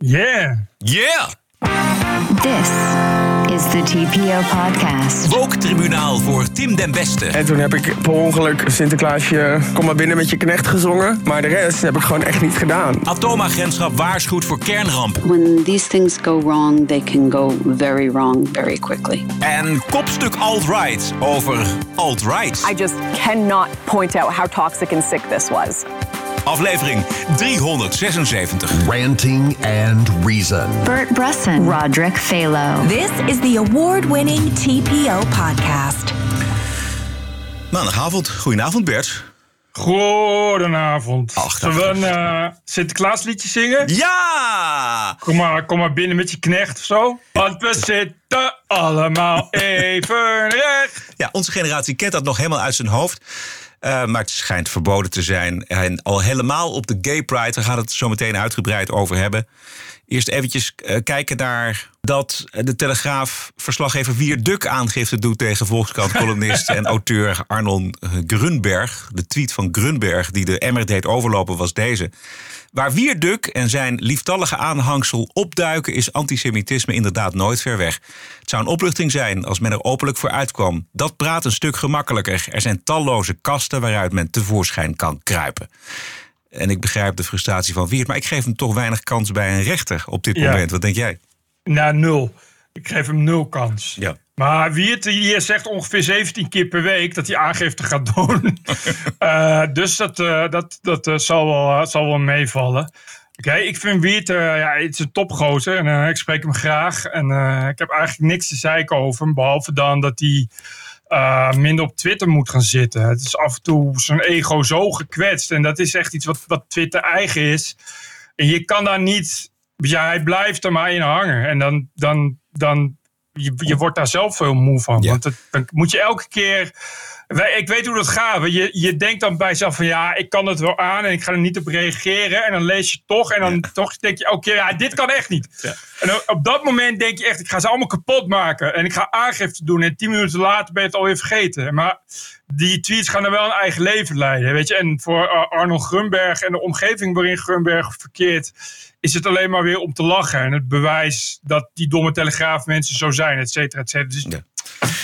Yeah. Yeah! This is the TPO podcast. Woke Tribunaal voor Tim den Beste. En toen heb ik per ongeluk Sinterklaasje Kom maar binnen met je knecht gezongen. Maar de rest heb ik gewoon echt niet gedaan. Atoomagentschap waarschuwt voor kernramp. When these things go wrong, they can go very wrong very quickly. En kopstuk alt-right over alt-right. I just cannot point out how toxic and sick this was. Aflevering 376. Ranting and Reason. Bert Brusson, Roderick Phalo. This is the award winning TPO podcast. Maandagavond. Goedenavond Bert. Goedenavond. Ach, Zullen we een eh, Sinterklaasliedje zingen? Ja! Kom maar, kom maar binnen met je knecht of zo. Want we zitten allemaal even recht. Ja, onze generatie kent dat nog helemaal uit zijn hoofd. Uh, maar het schijnt verboden te zijn. En al helemaal op de Gay Pride, daar gaat het zo meteen uitgebreid over hebben. Eerst eventjes uh, kijken naar dat de Telegraaf verslaggever Wier Duk aangifte doet tegen Volkskrant-columnist en auteur Arnon Grunberg. De tweet van Grunberg die de emmer deed overlopen was deze. Waar Wierduk en zijn lieftallige aanhangsel opduiken, is antisemitisme inderdaad nooit ver weg. Het zou een opluchting zijn als men er openlijk voor uitkwam. Dat praat een stuk gemakkelijker. Er zijn talloze kasten waaruit men tevoorschijn kan kruipen. En ik begrijp de frustratie van Wiert, maar ik geef hem toch weinig kans bij een rechter op dit Ja. moment. Wat denk jij? Nou, nul. Ik geef hem nul kans. Ja. Maar wie het hier zegt ongeveer 17 keer per week dat hij aangifte gaat doen. Eh, dus dat, eh, dat, dat eh, zal, wel, zal wel meevallen. Oké, ik vind Wiert, ja, het is een topgozer en ik spreek hem graag. En ik heb eigenlijk niks te zeiken over hem, behalve dan dat hij eh, minder op Twitter moet gaan zitten. Het is af en toe zijn ego zo gekwetst en dat is echt iets wat, wat Twitter eigen is. En je kan daar niet, ja, hij blijft er maar in hangen. En dan, dan, dan je, je wordt daar zelf veel moe van. Ja. Want het, dan moet je elke keer. wij- Ik weet hoe dat gaat. Je, je denkt dan bij jezelf van ja, ik kan het wel aan en ik ga er niet op reageren. En dan lees je toch en dan toch denk je, oké, ja, dit kan echt niet. En op- dat moment denk je echt, ik ga ze allemaal kapot maken. En ik ga aangifte doen. En tien minuten later ben je het alweer vergeten. Maar die tweets gaan er wel een eigen leven leiden. Weet je? En voor uh, Arnold Grunberg en de omgeving waarin Grunberg verkeert, is het alleen maar weer om te lachen. En het bewijs dat die domme telegraaf mensen zo zijn, et cetera, et cetera. Dus.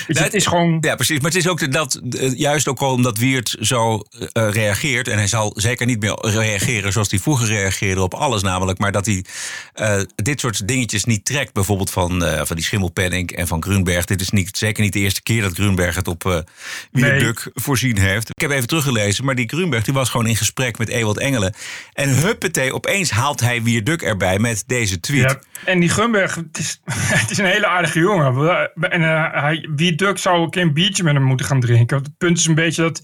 Dus het is gewoon. Ja, precies. Maar het is ook dat, eh, juist ook al omdat Wiert zo eh, reageert. En hij zal zeker niet meer reageren zoals hij vroeger reageerde op alles, namelijk. Maar dat hij eh, dit soort dingetjes niet trekt. Bijvoorbeeld van, eh, van die Schimmelpenning en van Grunberg. Dit is niet, zeker niet de eerste keer dat Grunberg het op eh Wierduk voorzien heeft. Ik heb even teruggelezen, maar die Grunberg die was gewoon in gesprek met Ewald Engelen. En huppatee, opeens haalt hij Wierduk erbij met deze tweet. Ja, en die Grunberg, het is, het is een hele aardige jongen. En eh, wie Duk zou keer een biertje met hem moeten gaan drinken. Het punt is een beetje dat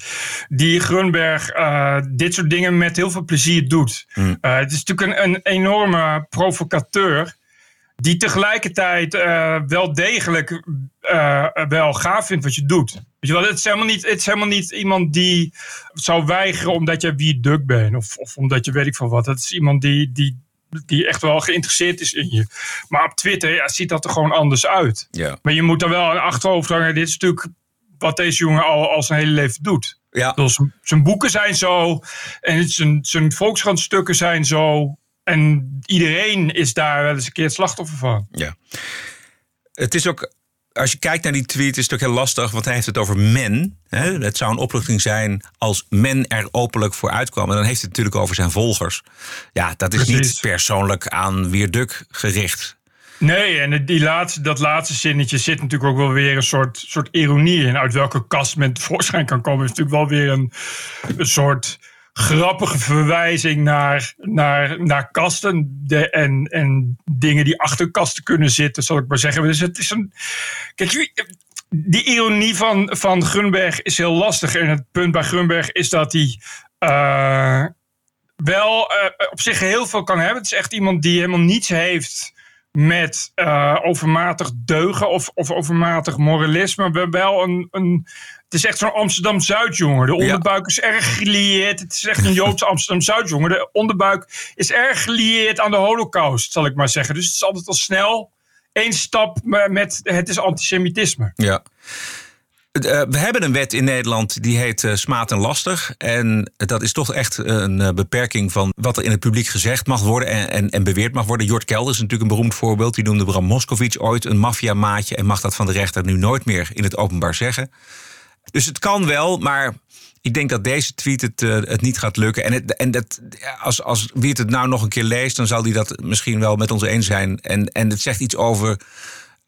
die Grunberg eh, dit soort dingen met heel veel plezier doet. Eh, het is natuurlijk een, een enorme provocateur. Die tegelijkertijd eh, wel degelijk wel gaaf vindt wat je doet. Weet je wel, het is helemaal niet, het is helemaal niet iemand die zou weigeren omdat je wie Duk bent. Of, of omdat je weet ik veel wat. Het is iemand die, die, die echt wel geïnteresseerd is in je. Maar op Twitter ja, ziet dat er gewoon anders uit. Ja. Maar je moet er wel een achterhoofd hangen. Dit is natuurlijk wat deze jongen al, al zijn hele leven doet. Ja. Zijn, zijn boeken zijn zo. En zijn, zijn Volkskrantstukken zijn zo. En iedereen is daar wel eens een keer het slachtoffer van. Ja. Het is ook, als je kijkt naar die tweet, is het ook heel lastig, want hij heeft het over men. Hè? Het zou een opluchting zijn als men er openlijk voor uitkwam. En dan heeft hij het natuurlijk over zijn volgers. Ja, dat is niet persoonlijk aan Wierduk gericht. Nee, en die laatste, dat laatste zinnetje zit natuurlijk ook wel weer een soort, soort ironie in. Uit welke kast men tevoorschijn kan komen, is natuurlijk wel weer een, een soort grappige verwijzing naar, naar, naar kasten de, en, en dingen die achter kasten kunnen zitten, zal ik maar zeggen. Dus het is een. Kijk, die ironie van, van Grunberg is heel lastig. En het punt bij Grunberg is dat hij. eh, wel eh, op zich heel veel kan hebben. Het is echt iemand die helemaal niets heeft met eh, overmatig deugen of, of overmatig moralisme. Maar wel een, een, het is echt zo'n Amsterdam-Zuid-jongen. De onderbuik is erg gelieerd. Het is echt een Joodse Amsterdam-Zuid-jongen. De onderbuik is erg gelieerd aan de holocaust, zal ik maar zeggen. Dus het is altijd al snel één stap met het is antisemitisme. Ja. Eh, we hebben een wet in Nederland die heet eh, smaad en lastig. En dat is toch echt een eh, beperking van wat er in het publiek gezegd mag worden en, en, en beweerd mag worden. Jort Kelder is natuurlijk een beroemd voorbeeld. Die noemde Bram Moskowitz ooit een maffiamaatje en mag dat van de rechter nu nooit meer in het openbaar zeggen. Dus het kan wel, maar ik denk dat deze tweet het, eh, het niet gaat lukken. En, het, en dat, als, als wie het, het nou nog een keer leest, dan zal hij dat misschien wel met ons eens zijn. En, en het zegt iets over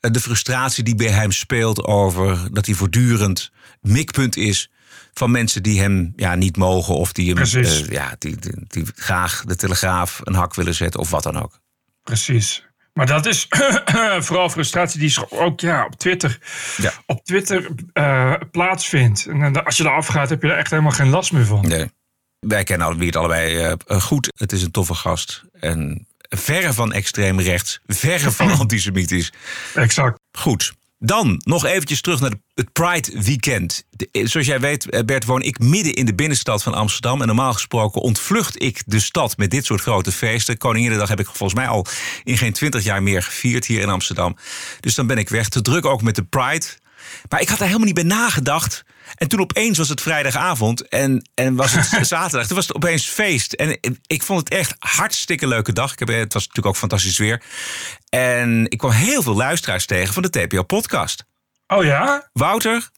eh, de frustratie die bij hem speelt over dat hij voortdurend mikpunt is van mensen die hem ja, niet mogen of die hem eh, ja, die, die, die graag de telegraaf een hak willen zetten of wat dan ook. Precies. Maar dat is vooral frustratie die ook ja, op Twitter, Ja. op Twitter eh, plaatsvindt. En dan- als je eraf gaat, heb je er echt helemaal geen last meer van. Nee. Wij kennen al- wie het allebei eh, eh, goed. Het is een toffe gast. En verre van extreem rechts. Verre van antisemitisch. Exact. Goed. Dan nog eventjes terug naar het Pride Weekend. Eh, zoals jij weet, eh, Bert, woon ik midden in de binnenstad van Amsterdam. En normaal gesproken ontvlucht ik de stad met dit soort grote feesten. Koninginnedag heb ik volgens mij al in geen twintig jaar meer gevierd hier in Amsterdam. Dus dan ben ik weg. Te druk ook met de Pride. Maar ik had daar helemaal niet bij nagedacht. En toen opeens was het vrijdagavond en, en was het zaterdag. Toen was het opeens feest. En ik vond het echt hartstikke leuke dag. Ik heb, het was natuurlijk ook fantastisch weer. En ik kwam heel veel luisteraars tegen van de TPO-podcast. Oh ja? Wouter,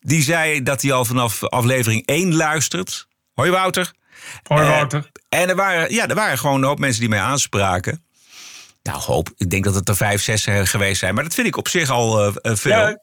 die zei dat hij al vanaf aflevering 1 luistert. Hoi Wouter. Hoi Wouter. En er waren, ja, er waren gewoon een hoop mensen die mij aanspraken. Nou, hoop. Ik denk dat het er vijf, zes geweest zijn. Maar dat vind ik op zich al eh, eh, veel. Ja,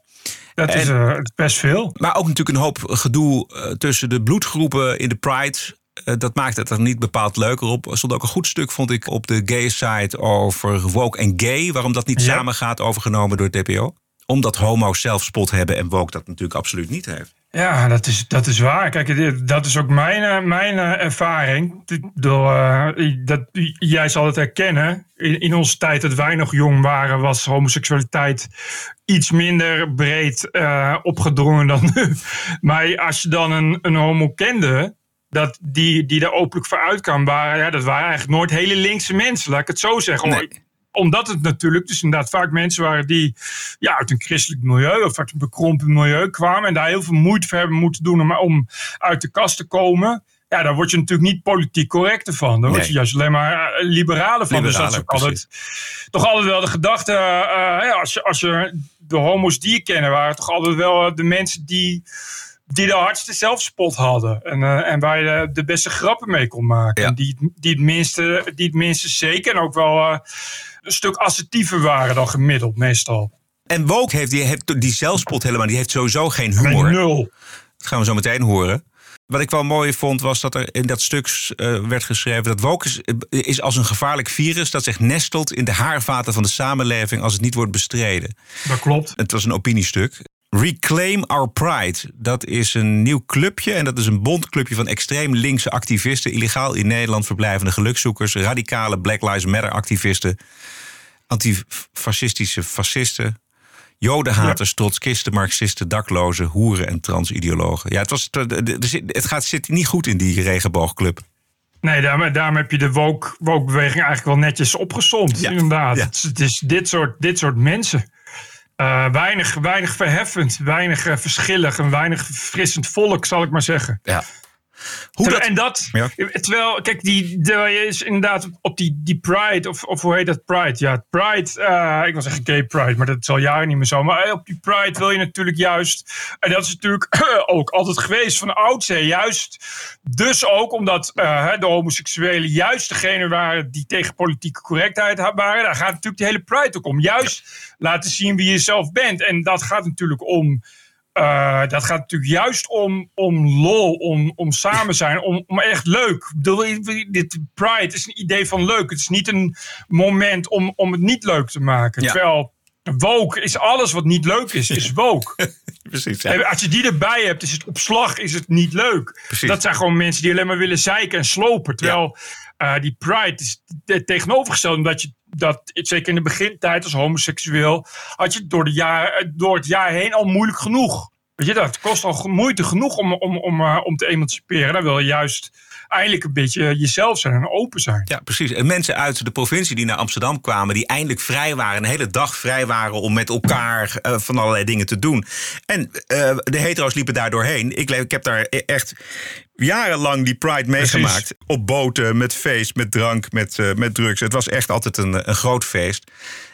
dat is eh, best veel. Maar ook natuurlijk een hoop gedoe eh, tussen de bloedgroepen in de Pride. Eh, dat maakt het er niet bepaald leuker op. Er stond ook een goed stuk, vond ik, op de gay site over woke en gay. Waarom dat niet Ja. samen gaat, overgenomen door het TPO. Omdat homo's zelfspot hebben en woke dat natuurlijk absoluut niet heeft. Ja, dat is, dat is waar. Kijk, dat is ook mijn, eh, mijn eh, ervaring. Bedoel, eh, dat, jij zal het herkennen. In, in onze tijd dat wij nog jong waren, was homoseksualiteit iets minder breed opgedrongen dan nu. Maar als je dan een, een homo kende, dat die, die daar openlijk voor uitkwam, waren, ja, dat waren eigenlijk nooit hele linkse mensen, laat ik het zo zeggen. Nee. Omdat het natuurlijk dus inderdaad vaak mensen waren die ja, uit een christelijk milieu of uit een bekrompen milieu kwamen en daar heel veel moeite voor hebben moeten doen om, om uit de kast te komen. Ja, daar word je natuurlijk niet politiek correct van. Daar word je Nee. juist alleen maar eh, liberale van. dus dat is ook altijd, toch altijd wel de gedachte. eh, ja, als, je, als je de homo's die je kennen, waren toch altijd wel eh, de mensen die, die de hardste zelfspot hadden. En, eh, en waar je de, beste grappen mee kon maken. Ja. Die, die, het minste, die het minste zeker en ook wel eh, een stuk assertiever waren dan gemiddeld, meestal. En woke heeft die, die zelfspot helemaal. Die heeft sowieso geen Nee, humor. nul. Dat gaan we zo meteen horen. Wat ik wel mooi vond, was dat er in dat stuk eh, werd geschreven... dat woke is, is als een gevaarlijk virus dat zich nestelt in de haarvaten van de samenleving... als het niet wordt bestreden. Dat klopt. Het was een opiniestuk. Reclaim Our Pride. Dat is een nieuw clubje. En dat is een bondclubje van extreem linkse activisten. Illegaal in Nederland verblijvende gelukzoekers. Radicale Black Lives Matter activisten. Antifascistische fascisten. Jodenhaters, trotskisten, marxisten, daklozen, hoeren en transideologen. Ja, het, was, het gaat, zit niet goed in die regenboogclub. Nee, daarom, daarom heb je de woke- woke-beweging eigenlijk wel netjes opgezomd. Ja, Inderdaad. ja. Het, is, het is dit soort, dit soort mensen. Eh, weinig, weinig verheffend, weinig eh, verschillig en weinig frissend volk, zal ik maar zeggen. Ja. Hoe Terwijl- dat, En dat, Ja. terwijl, kijk, die, is inderdaad op die, die Pride, of, of hoe heet dat Pride? Ja, Pride, eh, ik wil zeggen gay Pride, maar dat is al jaren niet meer zo. Maar eh, op die Pride wil je natuurlijk juist, en dat is natuurlijk ook altijd geweest van oudsher, juist dus ook omdat eh, de homoseksuelen juist degene waren die tegen politieke correctheid waren. Daar gaat natuurlijk die hele Pride ook om. Juist laten zien wie je zelf bent. En dat gaat natuurlijk om. Eh, dat gaat natuurlijk juist om, om lol, om, om samen zijn, om, om echt leuk. Ik bedoel, dit Pride is een idee van leuk. Het is niet een moment om, om het niet leuk te maken. Ja. Terwijl woke is alles wat niet leuk is, is woke. precies. ja. Als je die erbij hebt, is het op slag is het niet leuk. Precies. Dat zijn gewoon mensen die alleen maar willen zeiken en slopen. Terwijl eh, die pride is het tegenovergestelde. Omdat je dat, zeker in de begintijd als homoseksueel, had je door, de jaar, door het jaar heen al moeilijk genoeg. Weet je dat? Kost al moeite genoeg om, om, om, eh, om te emanciperen. Dan wil je juist eindelijk een beetje jezelf zijn en open zijn. Ja, precies. En mensen uit de provincie die naar Amsterdam kwamen, die eindelijk vrij waren, een hele dag vrij waren om met elkaar eh, van allerlei dingen te doen. En eh, de hetero's liepen daar doorheen. Ik, ik heb daar e- echt jarenlang die Pride meegemaakt. Op boten, met feest, met drank, met, eh, met drugs. Het was echt altijd een, een groot feest.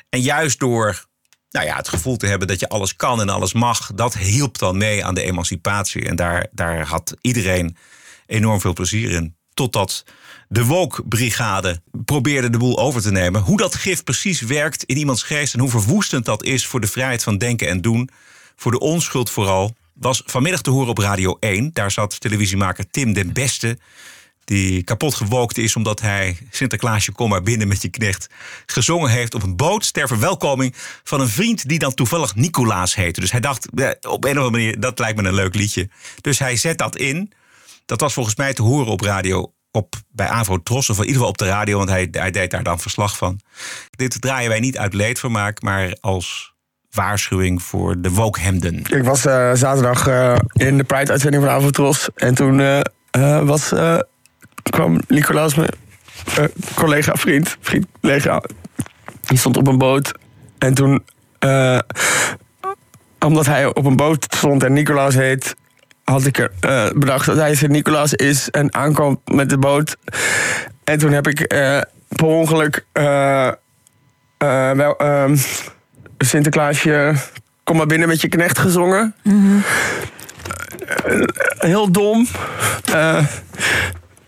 En juist door nou ja, het gevoel te hebben dat je alles kan en alles mag, dat hielp dan mee aan de emancipatie. En daar, daar had iedereen enorm veel plezier in. Totdat de Woke-brigade probeerde de boel over te nemen. Hoe dat gif precies werkt in iemands geest en hoe verwoestend dat is voor de vrijheid van denken en doen, voor de onschuld vooral, was vanmiddag te horen op Radio 1. Daar zat televisiemaker Tim den Beste, die kapot gewookt is omdat hij Sinterklaasje kom maar binnen met je knecht gezongen heeft op een boot ter verwelkoming van een vriend die dan toevallig Nicolaas heette. Dus hij dacht eh, op een of andere manier dat lijkt me een leuk liedje. Dus hij zet dat in. Dat was volgens mij te horen op radio op, bij Avro Tros, of in ieder geval op de radio, want hij, hij deed daar dan verslag van. Dit draaien wij niet uit leedvermaak, maar als waarschuwing voor de woke-hemden. Ik was eh, zaterdag eh, in de Pride-uitzending van Avotros. En toen eh, was, kwam Nicolaas, mijn collega, vriend, vriend, collega... Die stond op een boot. En toen, omdat hij op een boot stond en Nicolaas heet... had ik er, bedacht dat hij Sint-Nicolaas is en aankwam met de boot. En toen heb ik per ongeluk... wel, ehm, Sinterklaasje, kom maar binnen met je knecht gezongen. Eh, heel dom. Eh,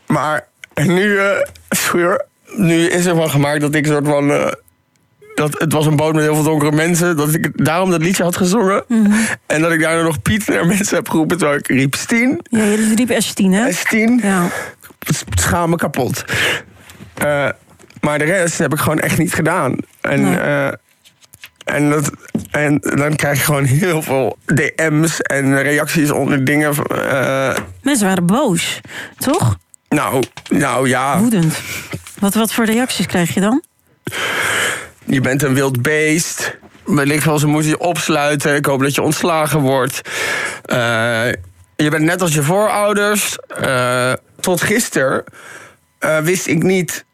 maar nu, eh, sorry, nu is er van gemaakt dat ik soort van. dat het was een boot met heel veel donkere mensen. Dat ik daarom dat liedje had gezongen. En dat ik daarna nog Piet naar mensen heb geroepen. Terwijl ik riep Stien. Ja, jullie riep S10, hè? Stien. Ja. Schaam me kapot. Maar de rest heb ik gewoon echt niet gedaan. En, Nee. En, dat, en dan krijg je gewoon heel veel DM's en reacties onder dingen. eh, Mensen waren boos, toch? nou, nou ja, Woedend. Wat, wat voor reacties krijg je dan? je bent een wild beest. Wellicht wel, ze moeten je opsluiten. Ik hoop dat je ontslagen wordt. Eh, je bent net als je voorouders. Eh, tot gisteren wist ik niet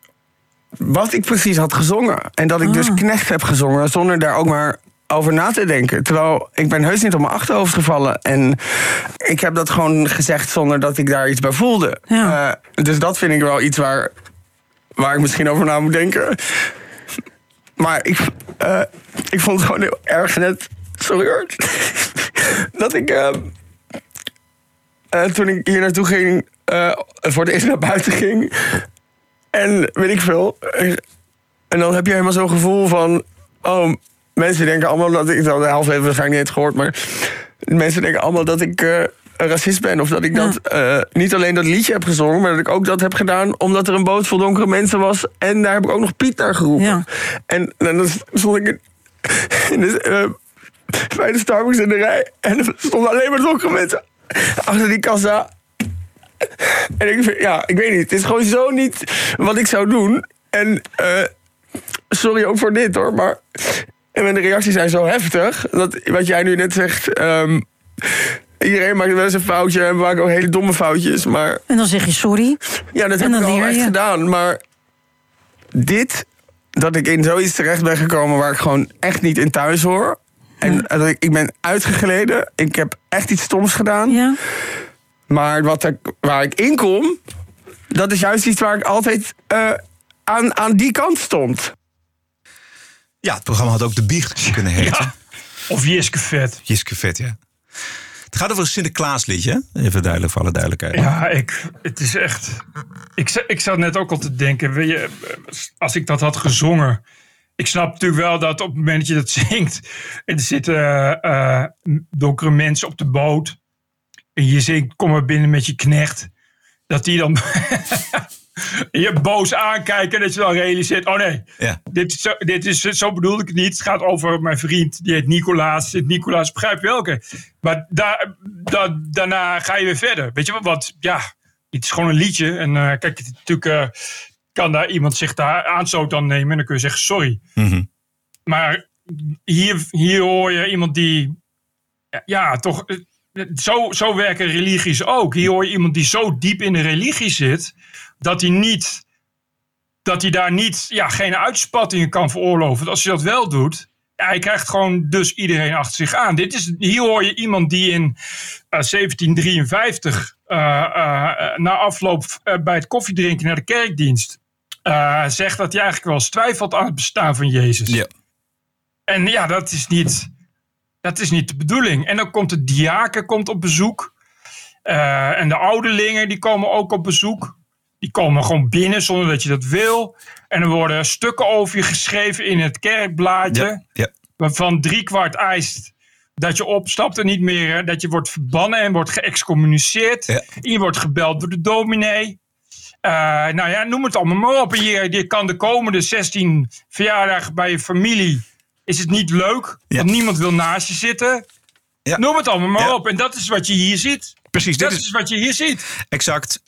wat ik precies had gezongen. En dat ik dus knecht heb gezongen zonder daar ook maar over na te denken. Terwijl ik ben heus niet op mijn achterhoofd gevallen. En ik heb dat gewoon gezegd zonder dat ik daar iets bij voelde. Ja. Eh, dus dat vind ik wel iets waar, waar ik misschien over na moet denken. Maar ik, eh, ik vond het gewoon heel erg net. Sorry hoor. dat ik. eh, eh, toen ik hier naartoe ging. voor het eerst naar buiten ging. En weet ik veel. En dan heb je helemaal zo'n gevoel van. Oh, mensen denken allemaal dat ik. De helft heeft waarschijnlijk niet gehoord. Maar mensen denken allemaal dat ik. een racist ben. Of dat ik dat eh, niet alleen dat liedje heb gezongen, maar dat ik ook dat heb gedaan omdat er een boot vol donkere mensen was. En daar heb ik ook nog Piet naar geroepen. Ja. En, en dan stond ik in, de, eh, bij de Starbucks in de rij. En er stonden alleen maar donkere mensen achter die kassa. En ik, ja, ik weet niet. Het is gewoon zo niet wat ik zou doen. En eh, sorry ook voor dit hoor, maar en de reacties zijn zo heftig. Dat wat jij nu net zegt. ehm, iedereen maakt wel eens een foutje en we maken ook hele domme foutjes. Maar En dan zeg je sorry. ja, dat heb ik al echt gedaan. Maar dit, dat ik in zoiets terecht ben gekomen waar ik gewoon echt niet in thuis hoor. En dat ik, ik ben uitgegleden. Ik heb echt iets stoms gedaan. Ja. Maar wat er, waar ik in kom, dat is juist iets waar ik altijd eh, aan, aan die kant stond. Ja, het programma had ook de biecht kunnen heten. Ja. Of Jiske Vet. Jiske Vet, ja. Het gaat over een Sinterklaasliedje, even duidelijk voor alle duidelijkheid. Ja, ik, het is echt. Ik, ik zat net ook al te denken, weet je, als ik dat had gezongen. Ik snap natuurlijk wel dat op het moment dat je dat zingt. En er zitten eh, donkere mensen op de boot. En je zingt, kom maar binnen met je knecht. Dat die dan je boos aankijken. En dat je dan realiseert, oh nee, Ja. dit, is zo, dit is, zo bedoelde ik het niet. Het gaat over mijn vriend, die heet Nicolaas. Sint-Nicolaas, begrijp welke. Maar daar, da- daarna ga je weer verder. Weet je wat? wat ja, het is gewoon een liedje. En eh, kijk, het, natuurlijk eh, kan daar iemand zich daar aanstoot aan nemen. En dan kun je zeggen, sorry. Mhm. Maar hier, hier hoor je iemand die... Ja, ja, toch... eh, zo, zo werken religies ook. Hier hoor je iemand die zo diep in de religie zit, dat hij niet. Dat hij daar niet, ja, geen uitspattingen kan veroorloven. Want als je dat wel doet, ja, hij krijgt gewoon dus iedereen achter zich aan. Dit is, hier hoor je iemand die in eh, 1753 eh, eh, na afloop eh, bij het koffiedrinken naar de kerkdienst eh, zegt dat hij eigenlijk wel eens twijfelt aan het bestaan van Jezus. Ja. En ja, dat is niet, dat is niet de bedoeling. En dan komt de diaken komt op bezoek. Eh, en de ouderlingen die komen ook op bezoek. Die komen gewoon binnen zonder dat je dat wil. En er worden stukken over je geschreven in het kerkblaadje. Ja, ja. Waarvan driekwart eist dat je opstapt en niet meer. Dat je wordt verbannen en wordt geëxcommuniceerd. Ja. En je wordt gebeld door de dominee. Eh, nou ja, noem het allemaal maar op. En je, je kan de komende 16 verjaardagen bij je familie. Is het niet leuk? Ja. Want niemand wil naast je zitten. Ja. Noem het allemaal maar Ja. op. En dat is wat je hier ziet. Precies, dit Dat is is wat je hier ziet. exact.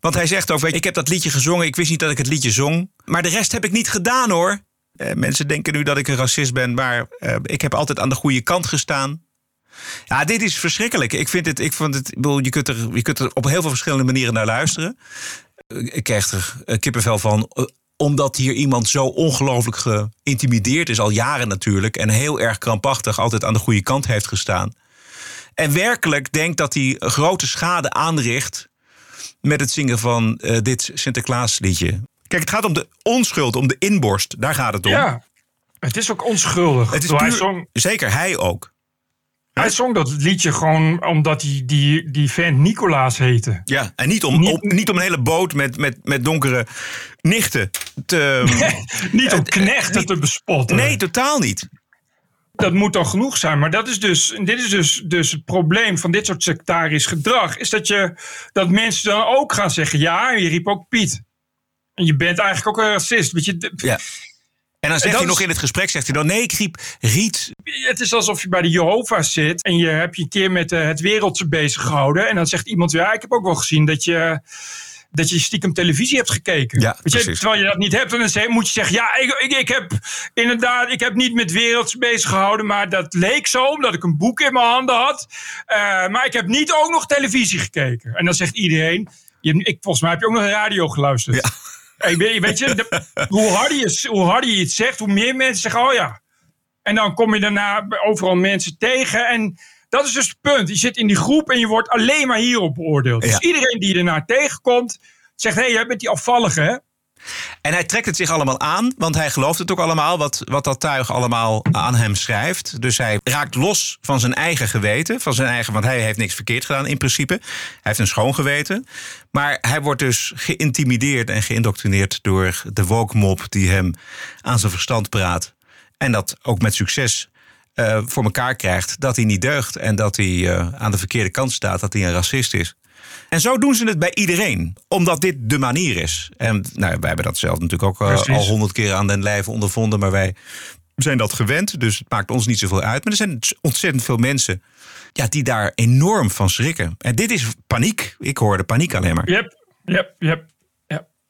Want hij zegt ook, weet je, ik heb dat liedje gezongen. Ik wist niet dat ik het liedje zong. Maar de rest heb ik niet gedaan hoor. Eh, mensen denken nu dat ik een racist ben. Maar eh, ik heb altijd aan de goede kant gestaan. Ja, dit is verschrikkelijk. Ik vind het, ik vond het, ik bedoel, je kunt, er, je kunt er op heel veel verschillende manieren naar luisteren. Eh, Ik krijg er eh, kippenvel van. Omdat hier iemand zo ongelooflijk geïntimideerd is, al jaren natuurlijk. En heel erg krampachtig altijd aan de goede kant heeft gestaan. En werkelijk denkt dat hij grote schade aanricht met het zingen van eh, dit Sinterklaasliedje. Kijk, het gaat om de onschuld, om de inborst. Daar gaat het om. Ja. Het is ook onschuldig. Het is puur- hij, zong, Zeker, hij ook. Hij zong dat liedje gewoon omdat hij die, die vent Nicolaas heette. Ja, en niet om, Niet- om- niet om een hele boot met, met, met donkere nichten te... Niet om Eh, knechten niet- te bespotten. nee, totaal niet. Dat moet dan genoeg zijn. Maar dat is dus, dit is dus, dus het probleem van dit soort sectarisch gedrag. Is dat, je, dat mensen dan ook gaan zeggen: ja, je riep ook Piet. En je bent eigenlijk ook een racist. Weet je, Ja. En dan zegt hij nog in het gesprek, zegt hij dan... nee, ik riep Riet. het is alsof je bij de Jehovah's zit. En je hebt je een keer met eh, het wereldse bezig gehouden. En dan zegt iemand: ja, ik heb ook wel gezien dat je. Dat je stiekem televisie hebt gekeken. Ja, je, terwijl je dat niet hebt, en dan moet je zeggen: Ja, ik, ik, ik heb inderdaad, ik heb niet met werelds bezig gehouden, maar dat leek zo, omdat ik een boek in mijn handen had. Eh, maar ik heb niet ook nog televisie gekeken. En dan zegt iedereen: je, ik, Volgens mij heb je ook nog radio geluisterd. Ja. Hey, weet, je- weet je, de- hoe, harder je, hoe harder je het zegt, hoe meer mensen zeggen: Oh ja. En dan kom je daarna overal mensen tegen. En dat is dus het punt. Je zit in die groep en je wordt alleen maar hierop beoordeeld. Ja. Dus iedereen die je ernaar tegenkomt, zegt: Hé, hey, jij bent die afvallige, hè? En hij trekt het zich allemaal aan, want hij gelooft het ook allemaal... wat, wat dat tuig allemaal aan hem schrijft. Dus hij raakt los van zijn eigen geweten. Van zijn eigen, want hij heeft niks verkeerd gedaan in principe. Hij heeft een schoon geweten. Maar hij wordt dus geïntimideerd en geïndoctrineerd... door de woke mob die hem aan zijn verstand praat. En dat ook met succes eh, voor elkaar krijgt dat hij niet deugt... en dat hij eh, aan de verkeerde kant staat, dat hij een racist is. En zo doen ze het bij iedereen, omdat dit de manier is. En nou, wij hebben dat zelf natuurlijk ook eh, al honderd keer aan den lijve ondervonden, maar wij zijn dat gewend, dus het maakt ons niet zoveel uit. Maar er zijn ontzettend veel mensen ja, die daar enorm van schrikken. En dit is paniek. Ik hoorde paniek alleen maar. Yep, yep, yep.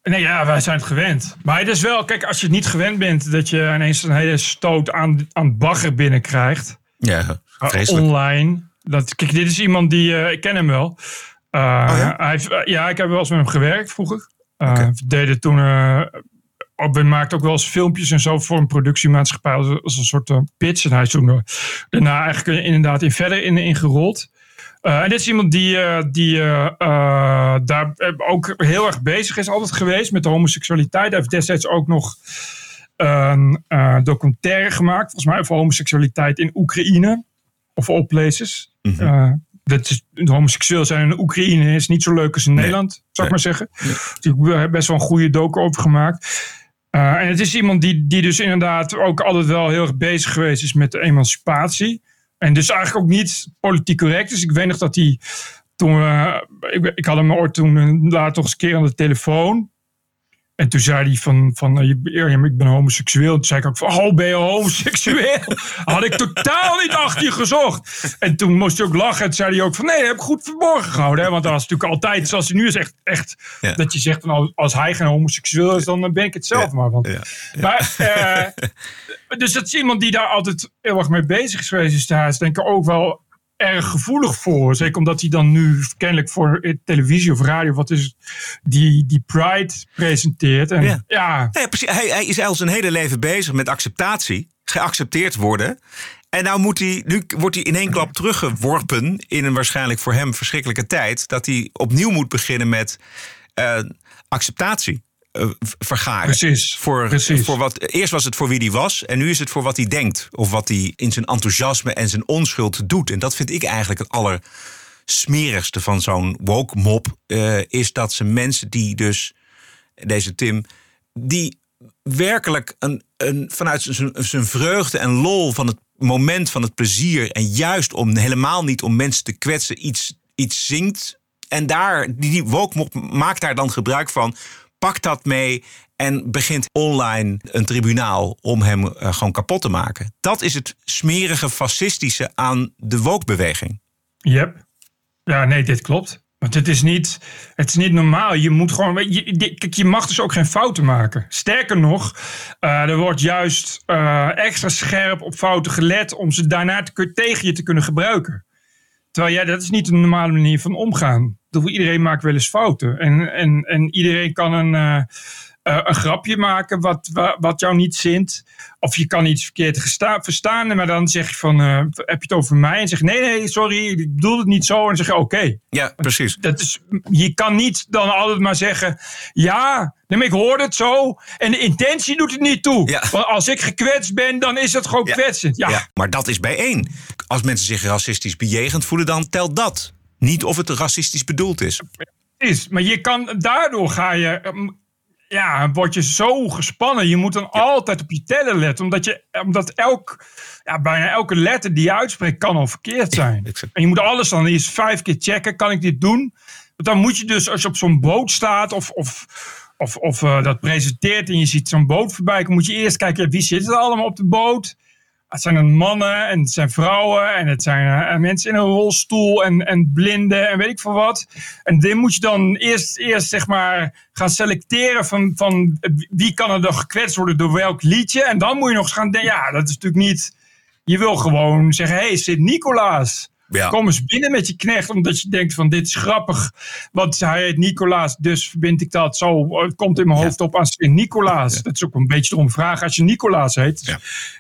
Nee, ja, wij zijn het gewend. Maar het is wel, kijk, als je het niet gewend bent dat je ineens een hele stoot aan, aan bagger binnenkrijgt. Ja, Uh, vreselijk. online. Dat, kijk, dit is iemand die, eh, ik ken hem wel. Uh, ja? Hij heeft, eh, ja, ik heb wel eens met hem gewerkt vroeger. Uh, Oké. We deden toen, eh, ook, we maakten ook wel eens filmpjes en zo voor een productiemaatschappij als, als een soort eh, pitch. En hij is toen eh, daarna eigenlijk eh, inderdaad in verder in, ingerold. Uh, en dit is iemand die, eh, die eh, eh, daar eh, ook heel erg bezig is altijd geweest met de homoseksualiteit. Hij heeft destijds ook nog een eh, documentaire gemaakt, volgens mij over homoseksualiteit in Oekraïne. Of all places. Eh, dat is, homoseksueel zijn in Oekraïne is niet zo leuk als in Nederland, zou ik maar zeggen. Dus ik heb best wel een goede docu over gemaakt. Uh, en het is iemand die, die dus inderdaad ook altijd wel heel erg bezig geweest is met de emancipatie. En dus eigenlijk ook niet politiek correct. Dus ik weet nog dat hij toen we, ik, ik had hem ooit toen later nog eens een keer aan de telefoon. En toen zei hij van, van eh, ja, ik ben homoseksueel. Toen zei ik ook van, oh, ben je homoseksueel? Had ik totaal niet achter je gezocht. En toen moest hij ook lachen. En toen zei hij ook van, nee, dat heb ik goed verborgen gehouden. Hè? Want dat was natuurlijk altijd, zoals hij nu is, echt, echt Ja. dat je zegt van, als- als hij geen homoseksueel is, dan ben ik het zelf maar. Want, Ja, Maar, eh, dus dat is iemand die daar altijd heel erg mee bezig is geweest. Dus daar is denk ik ook wel erg gevoelig voor. Zeker omdat hij dan nu kennelijk voor televisie of radio, wat is die, die Pride presenteert. En Ja. precies. Hij, hij is al zijn hele leven bezig met acceptatie. Geaccepteerd worden. En nou, moet hij, nu wordt hij in één klap teruggeworpen in een waarschijnlijk voor hem verschrikkelijke tijd. Dat hij opnieuw moet beginnen met eh, acceptatie v- vergaren. Precies, Voor, precies. Voor wat, eerst was het voor wie hij was en nu is het voor wat hij denkt. Of wat hij in zijn enthousiasme en zijn onschuld doet. En dat vind ik eigenlijk het allersmerigste van zo'n woke mop. eh, is dat ze mensen die dus, deze Tim, die werkelijk een, een, vanuit zijn, zijn vreugde en lol van het moment van het plezier. En juist om helemaal niet om mensen te kwetsen, iets, iets zingt. En daar, die, die woke mop maakt daar dan gebruik van. Pak dat mee en begint online een tribunaal om hem eh, gewoon kapot te maken. Dat is het smerige fascistische aan de woke-beweging. Yep. Ja, nee, dit klopt. Want het is niet, het is niet normaal. Je moet gewoon. Je, je- mag dus ook geen fouten maken. Sterker nog, eh, er wordt juist eh, extra scherp op fouten gelet om ze daarna te, tegen je te kunnen gebruiken. Terwijl ja, dat is niet een normale manier van omgaan. Iedereen maakt wel eens fouten. En, en, en iedereen kan een, eh, eh, een grapje maken wat, wa- wat jou niet zint. Of je kan iets verkeerd verstaan. Maar dan zeg je van, eh, heb je het over mij? En zeg nee, nee, sorry, ik bedoel het niet zo. En dan zeg je, oké. Ja, precies. Dat is, je kan niet dan altijd maar zeggen, ja, ik hoorde het zo. En de intentie doet het niet toe. Ja. Want als ik gekwetst ben, dan is het gewoon Ja. kwetsend. Ja, Ja, maar dat is bijeen. Als mensen zich racistisch bejegend voelen, dan telt dat. Niet of het racistisch bedoeld is. is. Maar je kan, daardoor ga je, ehm, ja, word je zo gespannen. Je moet dan altijd op je tellen letten. Omdat, je, omdat elk, ja, bijna elke letter die je uitspreekt kan al verkeerd zijn. Exact. En je moet alles dan eerst vijf keer checken. Kan ik dit doen? Want dan moet je dus, als je op zo'n boot staat of... of of, of eh, dat presenteert en je ziet zo'n boot voorbij komen, moet je eerst kijken wie zit er allemaal op de boot. Het zijn mannen en het zijn vrouwen en het zijn eh, mensen in een rolstoel en, en blinden en weet ik veel wat. En dit moet je dan eerst, eerst zeg maar gaan selecteren van, van wie kan er dan gekwetst worden door welk liedje. En dan moet je nog eens gaan denken, ja dat is natuurlijk niet... Je wil gewoon zeggen, hé hey, Sint-Nicolaas, Ja. kom eens binnen met je knecht. Omdat je denkt van dit is grappig. Want hij heet Nicolaas, dus verbind ik dat zo. Het komt in mijn hoofd op aan Sint-Nicolaas. Dat is ook een beetje erom vragen als je Nicolaas heet. Ja.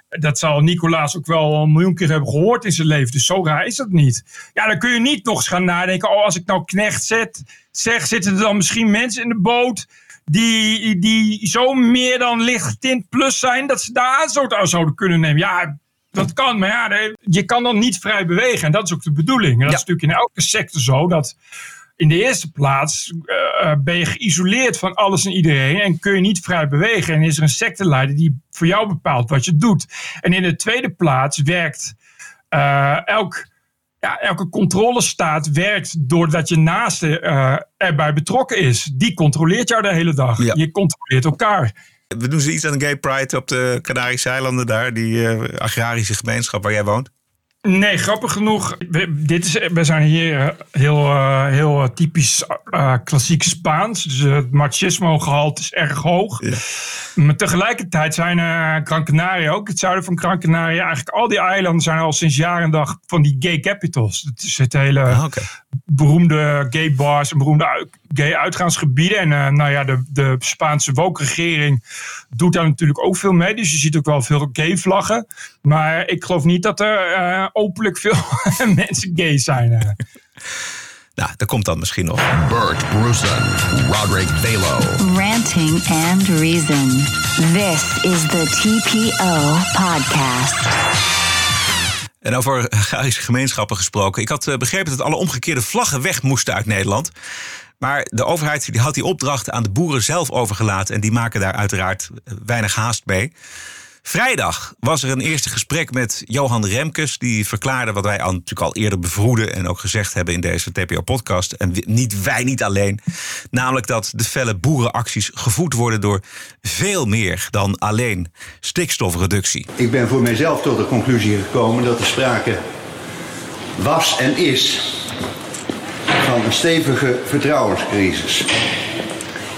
Dat zal Nicolaas ook wel een miljoen keer hebben gehoord in zijn leven. Dus zo raar is dat niet. Ja, dan kun je niet nog eens gaan nadenken. Oh, als ik nou knecht zet, zeg, zitten er dan misschien mensen in de boot... Die, die zo meer dan licht getint plus zijn... dat ze daar aanstoot aan zouden kunnen nemen. Ja, dat kan, maar ja, je kan dan niet vrij bewegen. En dat is ook de bedoeling. En dat Ja. is natuurlijk in elke sector zo. Dat in de eerste plaats eh, eh, ben je geïsoleerd van alles en iedereen. En kun je niet vrij bewegen. En is er een secteleider die voor jou bepaalt wat je doet. En in de tweede plaats werkt eh, elk, ja, elke controlestaat werkt doordat je naaste erbij betrokken is. Die controleert jou de hele dag. Ja. Je controleert elkaar. We doen ze iets aan de Gay Pride op de Canarische eilanden daar, die eh, agrarische gemeenschap waar jij woont. Nee, grappig genoeg. We, dit is, we zijn hier eh, heel, eh, heel typisch klassiek Spaans. Dus het machismo-gehalte is erg hoog. Ja. Maar tegelijkertijd zijn eh Gran Canaria, ook het zuiden van Gran Canaria, eigenlijk al die eilanden zijn al sinds jaar en dag van die gay capitals. Dat is het hele Ah, beroemde gay bars en beroemde gay uitgaansgebieden. En eh, nou ja, de, de Spaanse woke-regering doet daar natuurlijk ook veel mee. Dus je ziet ook wel veel gay vlaggen. Maar ik geloof niet dat er eh, openlijk veel mensen gay zijn. eh. Nou, dat komt dan misschien nog. Bert Bruson, Roderick Balo. Ranting and Reason. This is the TPO podcast. En over agrarische gemeenschappen gesproken. Ik had begrepen dat alle omgekeerde vlaggen weg moesten uit Nederland. Maar de overheid die had die opdracht aan de boeren zelf overgelaten. En die maken daar uiteraard eh, weinig haast mee. Vrijdag was er een eerste gesprek met Johan Remkes. Die verklaarde wat wij al, natuurlijk al eerder bevroeden. En ook gezegd hebben in deze TPO-podcast. En niet wij niet alleen. Namelijk dat de felle boerenacties gevoed worden door veel meer dan alleen stikstofreductie. Ik ben voor mijzelf tot de conclusie gekomen dat er sprake was en is van een stevige vertrouwenscrisis.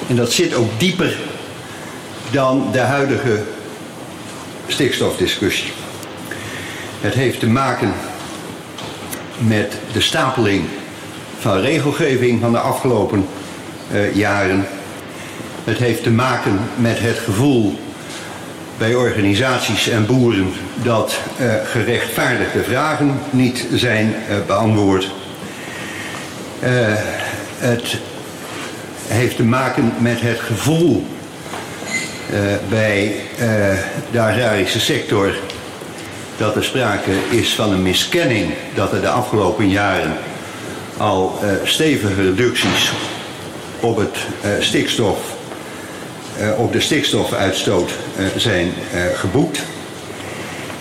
En dat zit ook dieper dan de huidige stikstofdiscussie. Het heeft te maken met de stapeling van regelgeving van de afgelopen uh, jaren. Het heeft te maken met het gevoel bij organisaties en boeren dat uh, gerechtvaardigde vragen niet zijn uh, beantwoord. Het heeft te maken met het gevoel bij de agrarische sector dat er sprake is van een miskenning dat er de afgelopen jaren al stevige reducties op, het, stikstof, op de stikstofuitstoot zijn geboekt.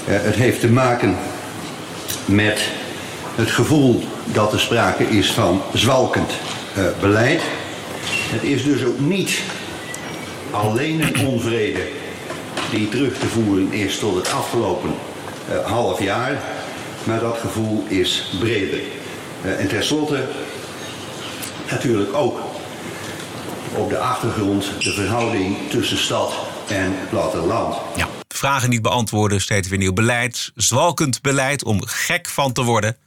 het heeft te maken met het gevoel dat er sprake is van zwalkend beleid. Het is dus ook niet alleen een onvrede die terug te voeren is tot het afgelopen uh, half jaar. Maar dat gevoel is breder. Uh, en tenslotte natuurlijk ook op de achtergrond de verhouding tussen stad en platteland. Ja, vragen niet beantwoorden, steeds weer nieuw beleid. Zwalkend beleid om gek van te worden.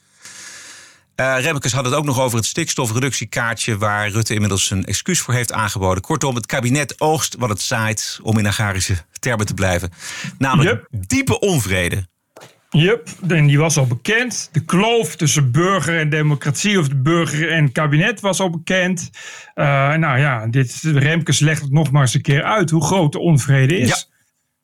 Uh, Remmekes had het ook nog over het stikstofreductiekaartje... waar Rutte inmiddels een excuus voor heeft aangeboden. Kortom, het kabinet oogst wat het zaait... om in agrarische termen te blijven. Namelijk diepe onvrede Yep, en die was al bekend. De kloof tussen burger en democratie of de burger en kabinet was al bekend. Uh, nou ja, dit, Remkes legt het nog maar eens een keer uit hoe groot de onvrede is. Ja.